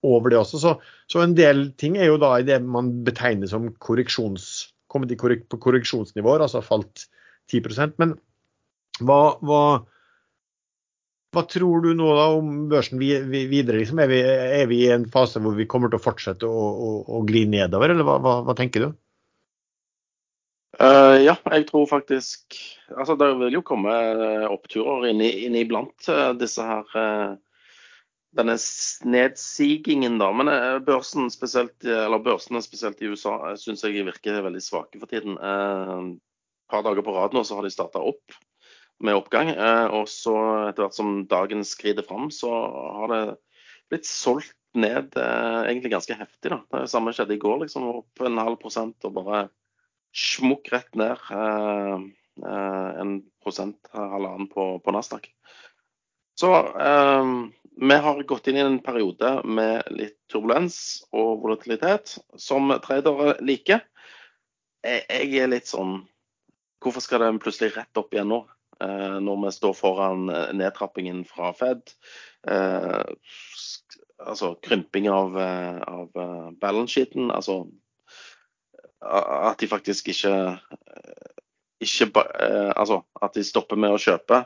A: over det også. Så, så, en del ting er jo da i det man betegner som korreksjons, kommet korrek, på korreksjonsnivåer, altså falt 10% Men hva, hva, hva, tror du nå da om børsen videre? Liksom? Er, vi, er, vi, i en fase hvor vi kommer til å fortsette å, å, å gli nedover, eller hva, hva tenker du?
B: Uh, ja, jeg tror faktisk Altså, det vil jo komme oppturer inn, inn iblant uh, disse her uh, denne nedsigingen, da. Men eh, børsen spesielt, eller børsene spesielt i USA eh, syns jeg virker veldig svake for tiden. Eh, et par dager på rad nå så har de starta opp med oppgang. Og så etter hvert som dagen skrider fram, så har det blitt solgt ned egentlig ganske heftig. da. Det samme skjedde i går, liksom. Opp en halv prosent og bare smukk rett ned. En prosent, halvannen på, på Nasdaq. Så vi har gått inn i en periode med litt turbulens og volatilitet, som tradere liker. Jeg er litt sånn Hvorfor skal den plutselig rett opp igjen nå? Eh, når vi står foran eh, nedtrappingen fra Fed. Eh, altså krymping av, av balance-sheeten. Altså at de faktisk ikke, ikke Altså at de stopper med å kjøpe,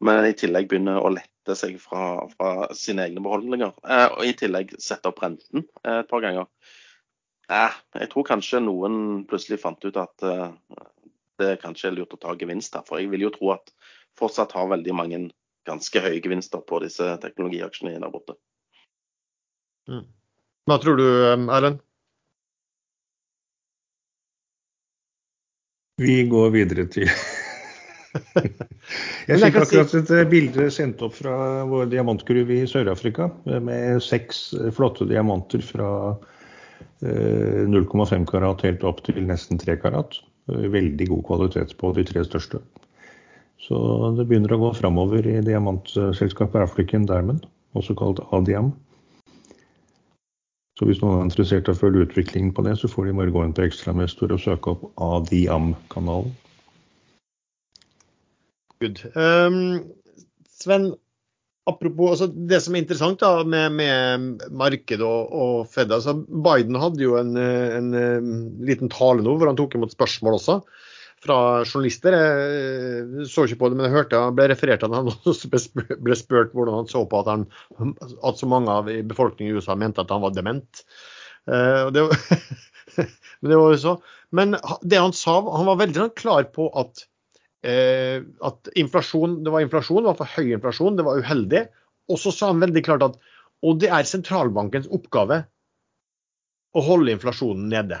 B: men i tillegg begynner å lette seg fra, fra sine egne beholdninger. Eh, og i tillegg sette opp renten eh, et par ganger. Eh, jeg tror kanskje noen plutselig fant ut at eh, det kanskje er lurt å ta gevinst her. For jeg vil jo tro at fortsatt har veldig mange ganske høye gevinster på disse teknologiaksjene der borte.
A: Mm. Hva tror du, Erlend?
C: Vi går videre til Jeg fikk akkurat et eh, bilde sendt opp fra vår diamantgruve i Sør-Afrika med seks eh, flotte diamanter fra 0,5 eh, karat helt opp til nesten 3 karat. Veldig god kvalitet på de tre største. Så det begynner å gå framover i diamantselskapet African Diamond, også kalt Adiam. Så hvis noen er interessert i å følge utviklingen på det, så får de bare gå inn på Ekstramestor og søke opp Adiam-kanalen.
A: Good. Um, Sven, apropos altså det som er interessant da, med, med markedet og, og, Fed altså Biden hadde jo en, en, en, liten tale nå hvor han tok imot spørsmål også fra journalister. Jeg så ikke på det, men jeg hørte han ble referert til at han også ble spurt hvordan han så på at, han, at så mange av befolkningen i USA mente at han var dement. Uh, det, men det var jo så. Men det han sa, han var veldig sånn klar på at eh, at inflasjon, det var inflasjon, det var for høy inflasjon, det var uheldig. Og så sa han veldig klart at og det er sentralbankens oppgave å holde inflasjonen nede.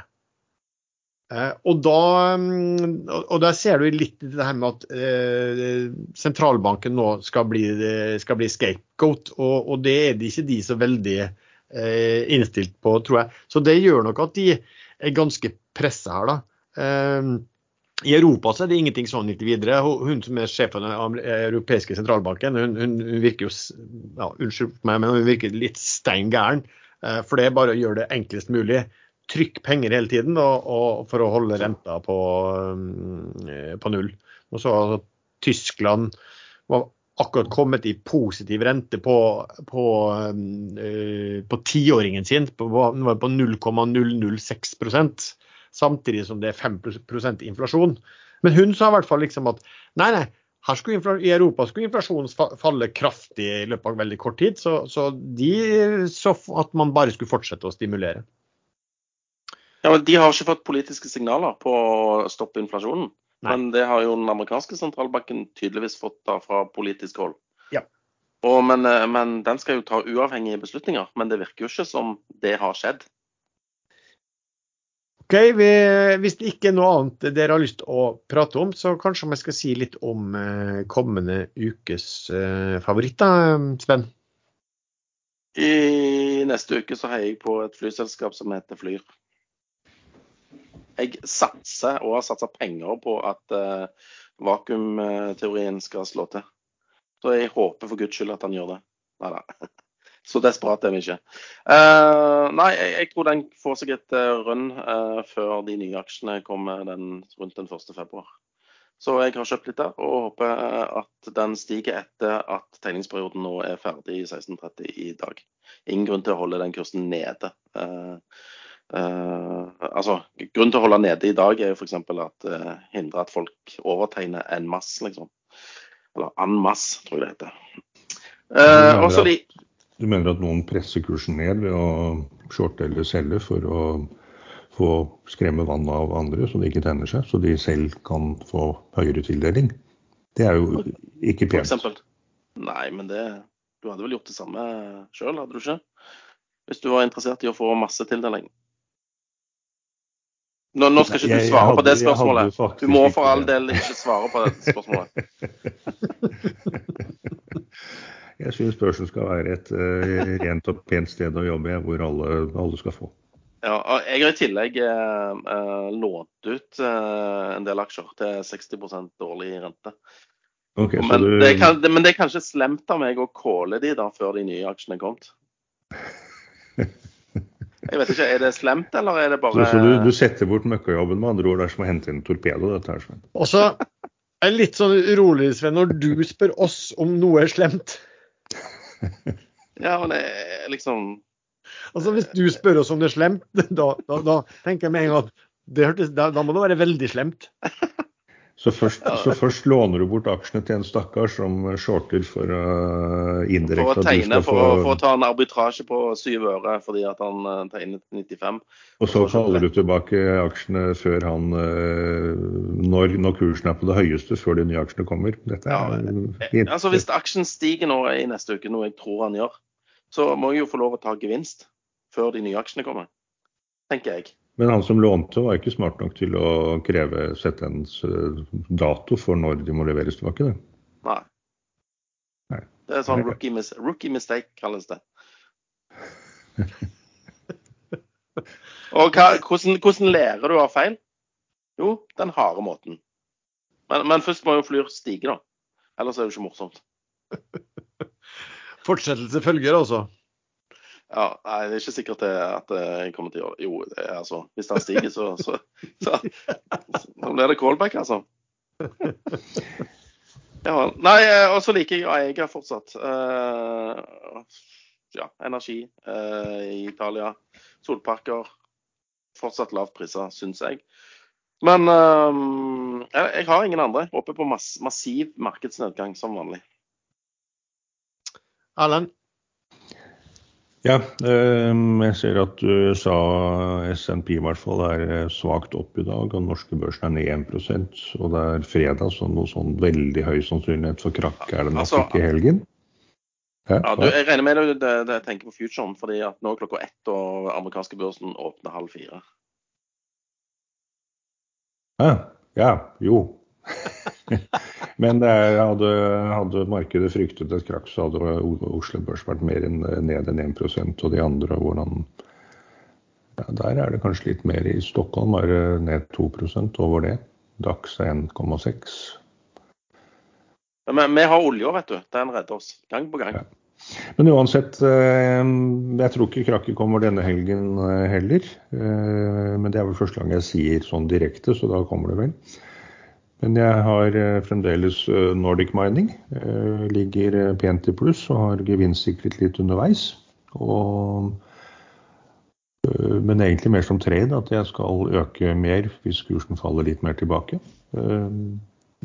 A: Eh, og, da, mm, og der ser du litt det her med at eh, sentralbanken nå skal bli, skal bli scapegoat, og, og, det er det ikke de så veldig eh, innstilt på, tror jeg. Så det gjør nok at de er ganske pressa her, da. Eh, i Europa så er det ingenting sånn inntil videre. Hun som er sjefen av den europeiske sentralbanken, hun, hun, virker jo ja, unnskyld meg, men hun virker litt stein gæren. Eh, for det er bare å gjøre det enklest mulig. Trykk penger hele tiden og, og for å holde renta på, eh, på null. Og så altså, Tyskland var akkurat kommet i positiv rente på, på, uh, på tiåringen sin. På, på 0,006 samtidig som det er 5% inflasjon. Men hun sa i hvert fall liksom at nei, nei, i Europa skulle inflasjonen falle kraftig i løpet av veldig kort tid. Så, så de så at man bare skulle fortsette å stimulere.
B: Ja, men De har ikke fått politiske signaler på å stoppe inflasjonen. Nei. Men det har jo den amerikanske sentralbanken tydeligvis fått da fra politisk hold.
A: Ja.
B: Og, men, eh, men, den skal jo ta uavhengige beslutninger. Men det virker jo ikke som det har skjedd.
A: OK, vi, hvis det ikke er noe annet dere har lyst til å prate om, så kanskje vi skal si litt om eh, kommende ukes eh, favoritter, Sven?
B: I neste uke så heier jeg på et flyselskap som heter Flyr. Jeg satser og har satsa penger på at uh, vakuumteorien skal slå til. Så jeg håper for guds skyld at han gjør det. Nei da. Så desperat er vi ikke. Uh, nei, jeg, jeg, tror den får seg et uh, run uh, før de nye aksjene kommer den, rundt den 1. februar. Så jeg har kjøpt litt der og håper at den stiger etter at tegningsperioden nå er ferdig i 16.30 i dag. Ingen grunn til å holde den kursen nede. altså, Grunnen til å holde nede i dag er jo f.eks. at uh, hindre at folk overtegner en masse, liksom. Eller en masse, tror jeg det heter. Uh, også de,
C: du mener at noen presser kursen ned ved å shorte eller selge for å få skremme vannet av andre så de ikke tenner seg, så de selv kan få høyere tildeling? Det er jo ikke pent. For eksempel.
B: Nei, men det, du hadde vel gjort det samme sjøl, hadde du ikke? Hvis du var interessert i å få masse tildeling. Nå, nå skal ikke du svare på det spørsmålet. Du må for all del ikke svare på det spørsmålet.
C: Jeg syns børsen skal være et uh, rent og pent sted å jobbe hvor alle, alle skal få.
B: Ja, jeg har i tillegg uh, lånt ut uh, en del aksjer til 60 årlig rente. Okay, men, du... det kan, det, men, det er kanskje slemt av meg å calle de da før de nye aksjene er kommet. Jeg vet ikke, Er det slemt, eller er det bare
C: Så, så du, du, setter bort møkkajobben med andre ord? Det er som å hente inn torpedo, dette her, Sven.
A: Er litt sånn urolig, Sven, når du spør oss om noe er slemt.
B: ja, men det er liksom
A: Altså Hvis du spør oss om det er slemt, da, da, da tenker jeg med en gang at da, da må det være veldig slemt.
C: Så først, så først, låner du bort aksjene til en stakkar som shorter for uh, indirekte
B: For å tegne, for, få... for, å ta en arbitrasje på syv øre fordi at han uh, tegnet 95.
C: Og så kaller du tilbake aksjene før han uh, når, når, kursen er på det høyeste, før de nye aksjene kommer. Dette er
B: ja, altså Hvis aksjen stiger nå i neste uke, noe jeg tror han gjør, så må jeg jo få lov å ta gevinst før de nye aksjene kommer. Tenker jeg.
C: Men han som lånte var ikke smart nok til å kreve sette en eh, dato for når de må leveres tilbake? Det.
B: Nei. Nei. Det er sånn rookie, mis rookie mistake, kalles det. Og hva, hvordan, hvordan, lærer du av feil? Jo, den harde måten. Men, men først må jo Flyr stige, da. Ellers er det jo ikke morsomt.
A: Fortsettelse følger, altså?
B: Ja, nei, Det er ikke sikkert at jeg kommer til å gjøre det. Jo, det er, altså, hvis den stiger, så, så, så, så blir det callback, altså. Ja, nei, og så liker jeg Aega fortsatt. Uh, ja, energi uh, i Italia. Solparker. Fortsatt lavt priser, syns jeg. Men uh, jeg, jeg, har ingen andre. Håper på mass, massiv markedsnedgang som vanlig.
A: Erlend?
C: Ja, ehm, jeg ser at USA SNP i hvert fall er eh, svakt opp i dag. og norske børsen er ned 1 Og det er fredag, så noe sånn veldig høy sannsynlighet for krakk er det nok altså, ikke i helgen.
B: Ja, du, jeg regner med det, det, tenker på futuren, fordi at nå er klokka ett og amerikanske børsen åpner halv fire.
C: Ja jo. Men er, hadde, hadde, markedet fryktet et krakk, så hadde Oslo Børs vært mer enn, ned enn 1% og de andre hvordan ja, Der er det kanskje litt mer. I Stockholm er det ned 2% over det. Dax er 1,6.
B: Men vi har olja, vet du. Den redder oss gang på gang. Ja.
C: Men uansett, eh, jeg tror ikke krakket kommer denne helgen eh, heller. Eh, men det er vel første gang jeg sier sånn direkte, så da kommer det vel. Men jeg har eh, fremdeles eh, Nordic Mining. Eh, ligger pent i pluss og har gevinstsikret litt underveis. Og, men egentlig mer som trade, at jeg skal øke mer hvis kursen faller litt mer tilbake.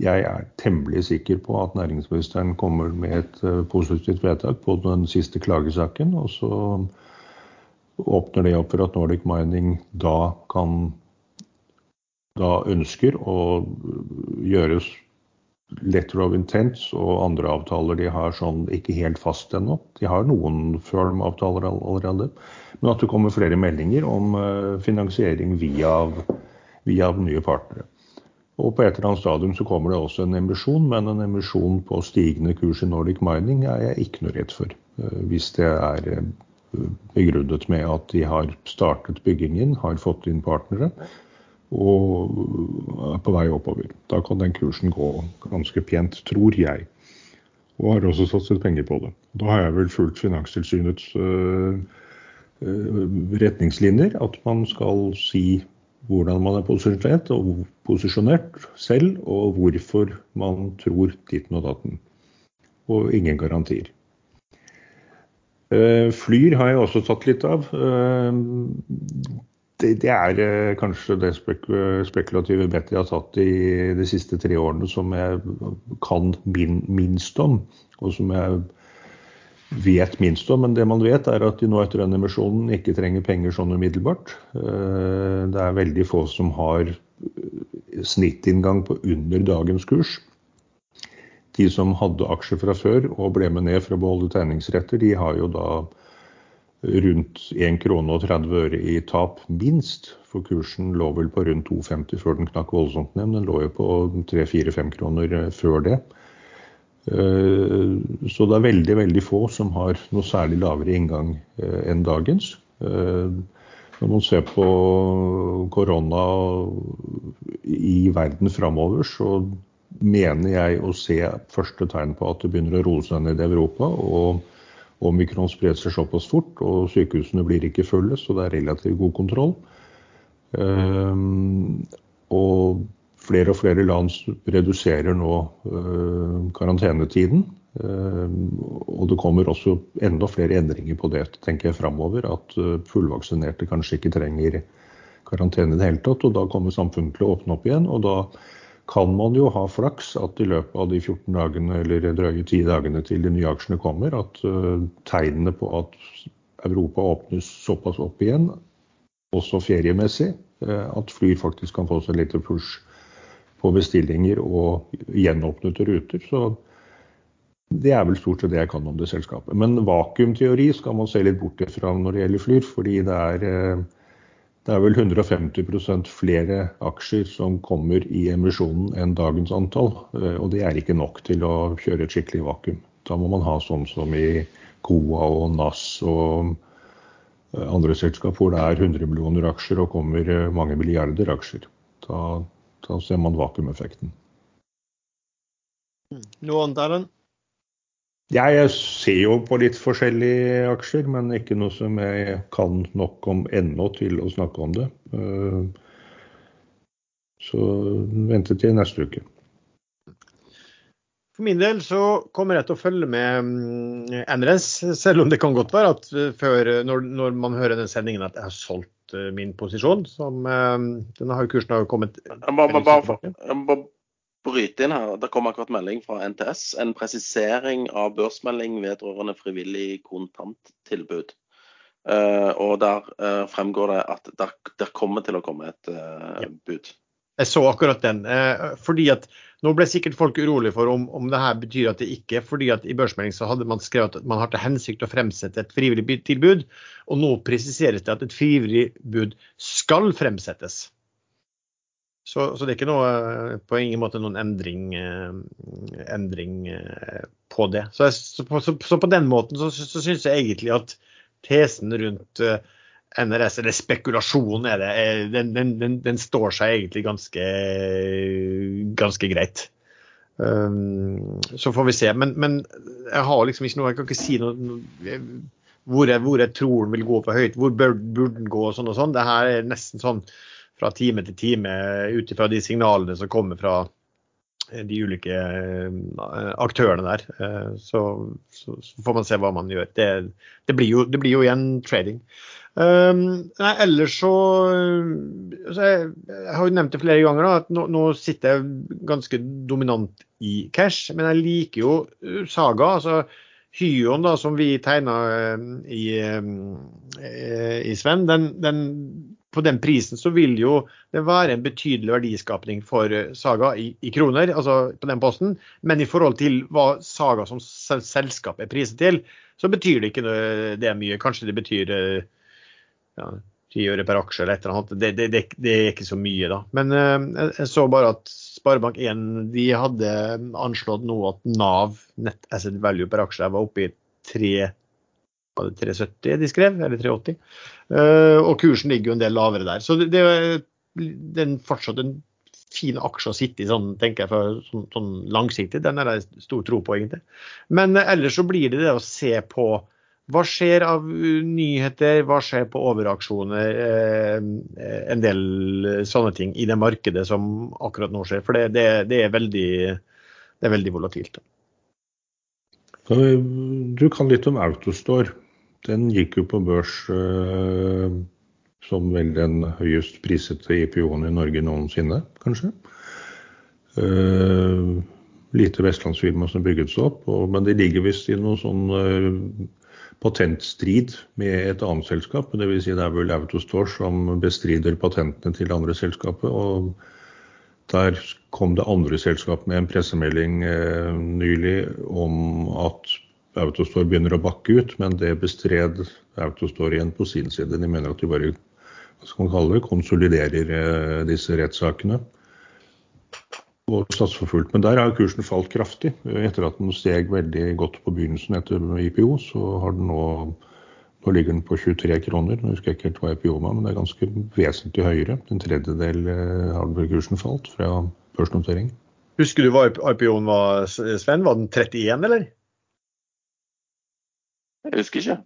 C: Jeg er temmelig sikker på at næringsministeren kommer med et positivt vedtak på den siste klagesaken. Og så åpner det opp for at Nordic Mining da kan da ønsker å gjøres letter of intent og andre avtaler de har sånn ikke helt fast ennå. De har noen firm-avtaler allerede. Men at det kommer flere meldinger om eh, finansiering via, via nye partnere. Og på et eller annet stadium så kommer det også en emisjon, men en emisjon på stigende kurs i Nordic Mining er jeg ikke noe redd for. Eh, hvis det er eh, begrunnet med at de har startet byggingen, har fått inn partnere og er på vei oppover. Da kan den kursen gå ganske pent, tror jeg. Og har også satset penger på det. Da har jeg vel fulgt Finanstilsynets øh, retningslinjer, at man skal si hvordan man er posisjonert, og posisjonert selv, og hvorfor man tror ditten og datten. Og ingen garantier. Eh, Flyr har jeg også tatt litt av. Eh, det, det er eh, kanskje det spek spekulative bettet jeg har tatt i de siste tre årene som jeg kan min, minst om, og som jeg vet minst om. Men det man vet, er at de nå etter den emisjonen ikke trenger penger sånn umiddelbart. Det er veldig få som har snittinngang på under dagens kurs. De som hadde aksjer fra før og ble med ned for å beholde tegningsretter, de har jo da rundt 1 krone og 30 øre i tap, minst. For kursen lå vel på rundt 2,50 før den knakk voldsomt ned. Den lå jo på 3-4-5 kroner eh, før det. Eh, så det er veldig veldig få som har noe særlig lavere inngang eh, enn dagens. Når man ser på korona i verden framover, så mener jeg å se første tegn på at det begynner å roe seg ned i Europa. og Omikron sprer seg såpass fort, og sykehusene blir ikke fulle, så det er relativt god kontroll. Um, og flere og flere land reduserer nå uh, karantenetiden. Um, og det kommer også enda flere endringer på det, tenker jeg framover. At uh, fullvaksinerte kanskje ikke trenger karantene i det hele tatt. Og da kommer samfunnet til å åpne opp igjen. og da kan man jo ha flaks at i løpet av de 14 dagene eller drøye 10 dagene til de nye aksjene kommer, at uh, tegnene på at Europa åpnes såpass opp igjen, også feriemessig, uh, at Flyr faktisk kan få seg litt push på bestillinger og gjenåpnede ruter. Så det er vel stort sett det jeg kan om det selskapet. Men vakuumteori skal man se litt bort fra når det gjelder Flyr, fordi det er uh, det er vel 150% flere aksjer som kommer i emisjonen enn dagens antall. Eh, og det er ikke nok til å kjøre et skikkelig vakuum. Da må man ha sånn som i Coa og NAS og eh, andre selskap hvor det er 100 millioner aksjer og kommer eh, mange milliarder aksjer. Da, da ser man vakuumeffekten.
A: Noe annet, Erlend?
C: Jeg ser jo på litt forskjellige aksjer, men ikke noe som jeg kan nok om ennå til å snakke om det. Eh, så vente til neste uke.
A: For min del så kommer jeg til å følge med mm, NRS, selv om det kan godt være at eh, før, når, når man hører den sendingen at jeg har solgt eh, min posisjon, som denne har kursen har kommet
B: bare, bryte inn her. Det kom akkurat melding fra NTS. En presisering av børsmelding vedrørende frivillig kontanttilbud. Uh, og der uh, fremgår det at der, der, kommer til å komme et uh, ja. bud.
A: Jeg så akkurat den. fordi at Nå ble sikkert folk urolige for om, om det her betyr at det ikke fordi at I børsmelding så hadde man skrevet at man har til hensikt å fremsette et frivillig tilbud. Og nå presiseres det at et frivillig bud skal fremsettes. Så, så, det er ikke noe, på ingen måte noen endring, eh, endring eh, på det. Så, jeg, så, så, på, den måten så, så syns jeg egentlig at tesen rundt eh, NRS, eller spekulasjonen er det, den, den, den, den står seg egentlig ganske, ganske greit. Um, så får vi se. Men, men, jeg har liksom ikke noe, jeg kan ikke si noe hvor jeg, hvor jeg tror den vil gå for høyt, hvor burde den gå og sånn og sånn. Det her er nesten sånn fra time til time ut ifra de signalene som kommer fra eh, de ulike eh, aktørene der. Eh, så, så, så får man se hva man gjør. Det, det, blir, jo, det blir, jo, igjen trading. Um, nei, ellers så, så jeg, jeg, har jo nevnt det flere ganger da, at nå, nå, sitter jeg ganske dominant i cash, men jeg liker jo Saga. altså Hyon da, som vi tegna i, i Sven, den, den på den prisen så vil jo det være en betydelig verdiskapning for Saga i, i, kroner, altså på den posten. Men i forhold til hva Saga som selskap er priset til, så betyr det ikke det mye. Kanskje det betyr ja, 10 øre per aksje eller et eller annet. Det, det, det, det er ikke så mye, da. Men uh, jeg så bare at Sparebank1 de hadde anslått nå at Nav, Net Asset Value per aksje, var oppe i 3 var det 370 de skrev, eller 380. Uh, eh, og kursen ligger jo en del lavere der. Så det, det, er fortsatt en fin aksje å sitte i, sånn, tenker jeg, for, sånn, sånn langsiktig. Den er det stor tro på, egentlig. Men uh, ellers så blir det det å se på hva skjer av nyheter, hva skjer på overaksjoner, uh, en del sånne ting i det markedet som akkurat nå skjer. For det, det, det er, veldig, det er veldig volatilt.
C: Du kan litt om Autostore. Den gikk jo på børs uh, som vel den høyest prisete IPO-en i Norge noensinne, kanskje. Uh, lite vestlandsfirma som bygget seg opp, og, men de ligger visst i noen sånn uh, patentstrid med et annet selskap. Dvs. Si det er vel Autostore som bestrider patentene til andre selskapet. og der kom det andre selskap med en pressemelding eh, nylig om at Autostore begynner å bakke ut, men det bestred Autostore igjen på sin side. De mener at de bare det, konsoliderer eh, disse rettssakene og satser for fullt. Men der har kursen falt kraftig. Etter at den steg veldig godt på begynnelsen etter IPO, så har den nå nå ligger den på 23 kroner. Nå husker jeg ikke helt hva IPO var, men det er ganske vesentlig høyere. En tredjedel eh, har kursen falt fra børsnotering.
A: Husker du hva IPO-en var, Sven? Var den 31, eller?
B: Jeg husker ikke.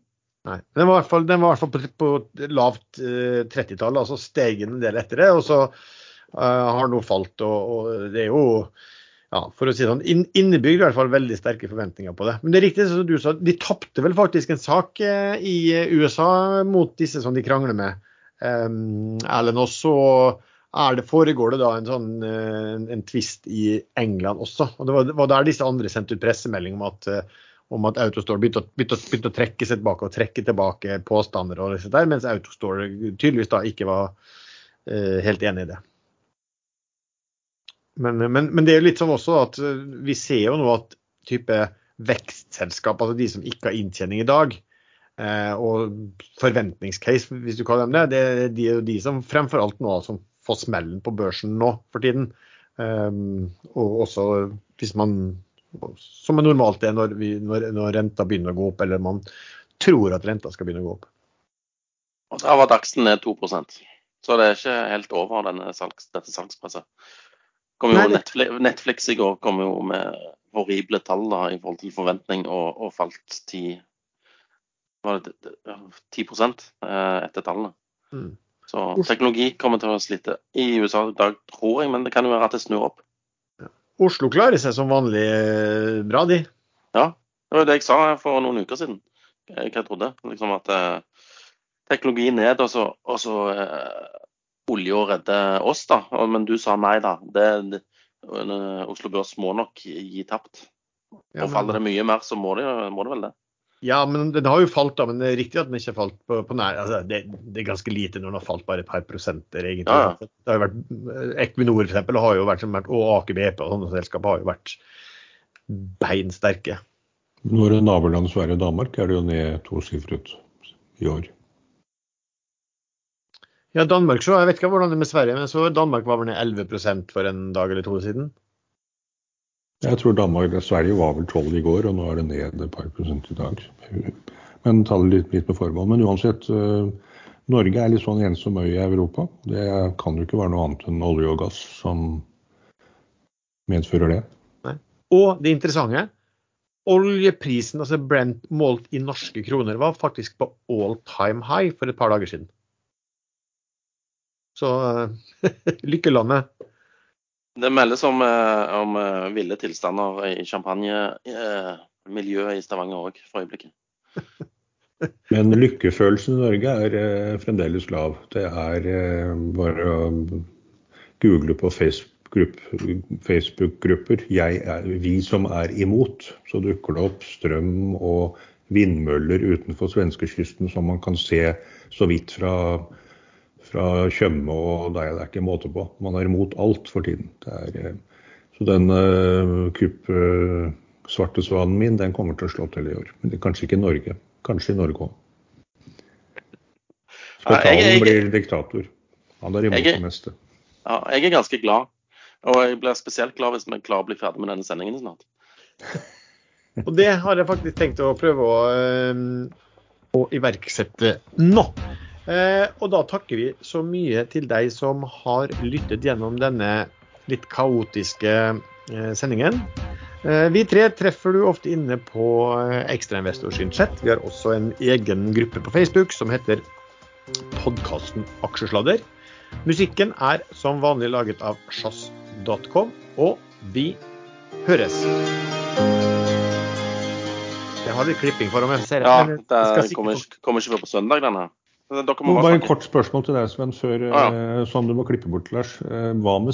A: Nei. Den var i hvert fall, var på, på lavt eh, 30-tall, altså steg en del etter det. Og så eh, har den nå falt. Og, og, det er jo ja, for å si sånn, innebygd i hvert fall veldig sterke forventninger på det. Men det er riktig som du sa, de tapte vel faktisk en sak eh, i USA mot disse som de krangler med. Erlend, og så er det, foregår det da en sånn en, en tvist i England også. og Det var, var der disse andre sendte ut pressemelding om at uh, om at Autostore begynte å, begynte, begynte å, trekke seg tilbake og trekke tilbake påstander, og disse der, mens Autostore tydeligvis da ikke var uh, helt enig i det. Men, men, men, det er jo litt sånn også at uh, vi ser jo nå at type vekstselskap, altså de som ikke har inntjening i dag, uh, og forventningscase, hvis du kaller dem det, det er de, de som fremfor alt nå som får smellen på børsen nå for tiden. Um, og også hvis man som normalt er når, vi, når, når, renta begynner å gå opp, eller man tror at renta skal begynne å gå opp.
B: Og Der var Dagsen ned 2% så det er ikke helt over denne salgs, dette salgspresset. Kom jo Netflix, Netflix, i går kom jo med horrible tall da, i forhold til forventning, og, og falt 10, var det, 10 eh, etter tallene. Mm. Så teknologi kommer til å slite i USA i dag, tror jeg, men det kan jo være at det snur opp.
A: Oslo klarer seg som vanlig eh, bra, de.
B: Ja, det var jo det jeg sa for noen uker siden. Hva jeg trodde. Liksom at eh, teknologi ned, og så, og så eh, olje å redde oss, da. Men du sa nei, da. Det, det, Oslo Børs må nok gi tapt. Ja, men... Og faller det mye mer, så må det, må det vel det.
A: Ja, men den har jo falt, da. Men det er riktig at den ikke har falt på, på nær. Altså, det, det, er ganske lite når den har falt bare et par prosenter, egentlig. Ja, ja. Det har jo vært, Equinor for eksempel, har jo vært, og Aker BP og sånne selskaper har jo vært beinsterke.
C: Når nabolandet Sverige og Danmark er det jo ned tosifret i år.
A: Ja, Danmark så, Jeg vet ikke hvordan det er med Sverige, men så Danmark var vel ned 11% for en dag eller to siden?
C: Jeg tror Danmark og Sverige var vel 12 i går, og nå er det ned et par prosent i dag. Men ta det litt, litt med forbehold. Men uansett, uh, Norge er litt sånn ensom øy i Europa. Det kan jo ikke være noe annet enn olje og gass som medfører det.
A: Nei. Og det interessante, oljeprisen, altså Brent målt i norske kroner, var faktisk på all time high for et par dager siden. Så lykkelandet.
B: Det meldes om, eh, om eh, ville tilstander i champagnemiljøet i Stavanger òg for øyeblikket.
C: Men lykkefølelsen i Norge er eh, fremdeles lav. Det er bare å google på Facebook-grupper. Vi som er imot. Så dukker det opp strøm og vindmøller utenfor svenskekysten som man kan se så vidt fra fra Tjøme og deg. Det er ikke måte på. Man er imot alt for tiden. Det er, eh, så den uh, kupp uh, svarte svanen min, den kommer til å slå til i år. Men det, kanskje ikke i Norge. Kanskje i Norge òg. Spetalen blir diktator. Han er imot det meste.
B: Ja, jeg er ganske glad. Og jeg blir spesielt glad hvis vi klarer å bli ferdig med denne sendingen snart.
A: og det har jeg faktisk tenkt å prøve å, å iverksette nå. Eh, og da takker vi så mye til deg som har lyttet gjennom denne litt kaotiske eh, sendingen. Eh, vi tre treffer du ofte inne på Ekstrainvestor sin chat. Vi har også en egen gruppe på Facebook som heter podkasten Aksjesladder. Musikken er som vanlig laget av sjazz.com, og vi høres. Jeg har litt klipping for om jeg ser
B: det. Ja, det kommer, kommer ikke før på søndag, denne.
C: Bare en kort spørsmål til deg, Sven, før, ah, ja. sånn du må klippe bort, Lars. Eh, hva med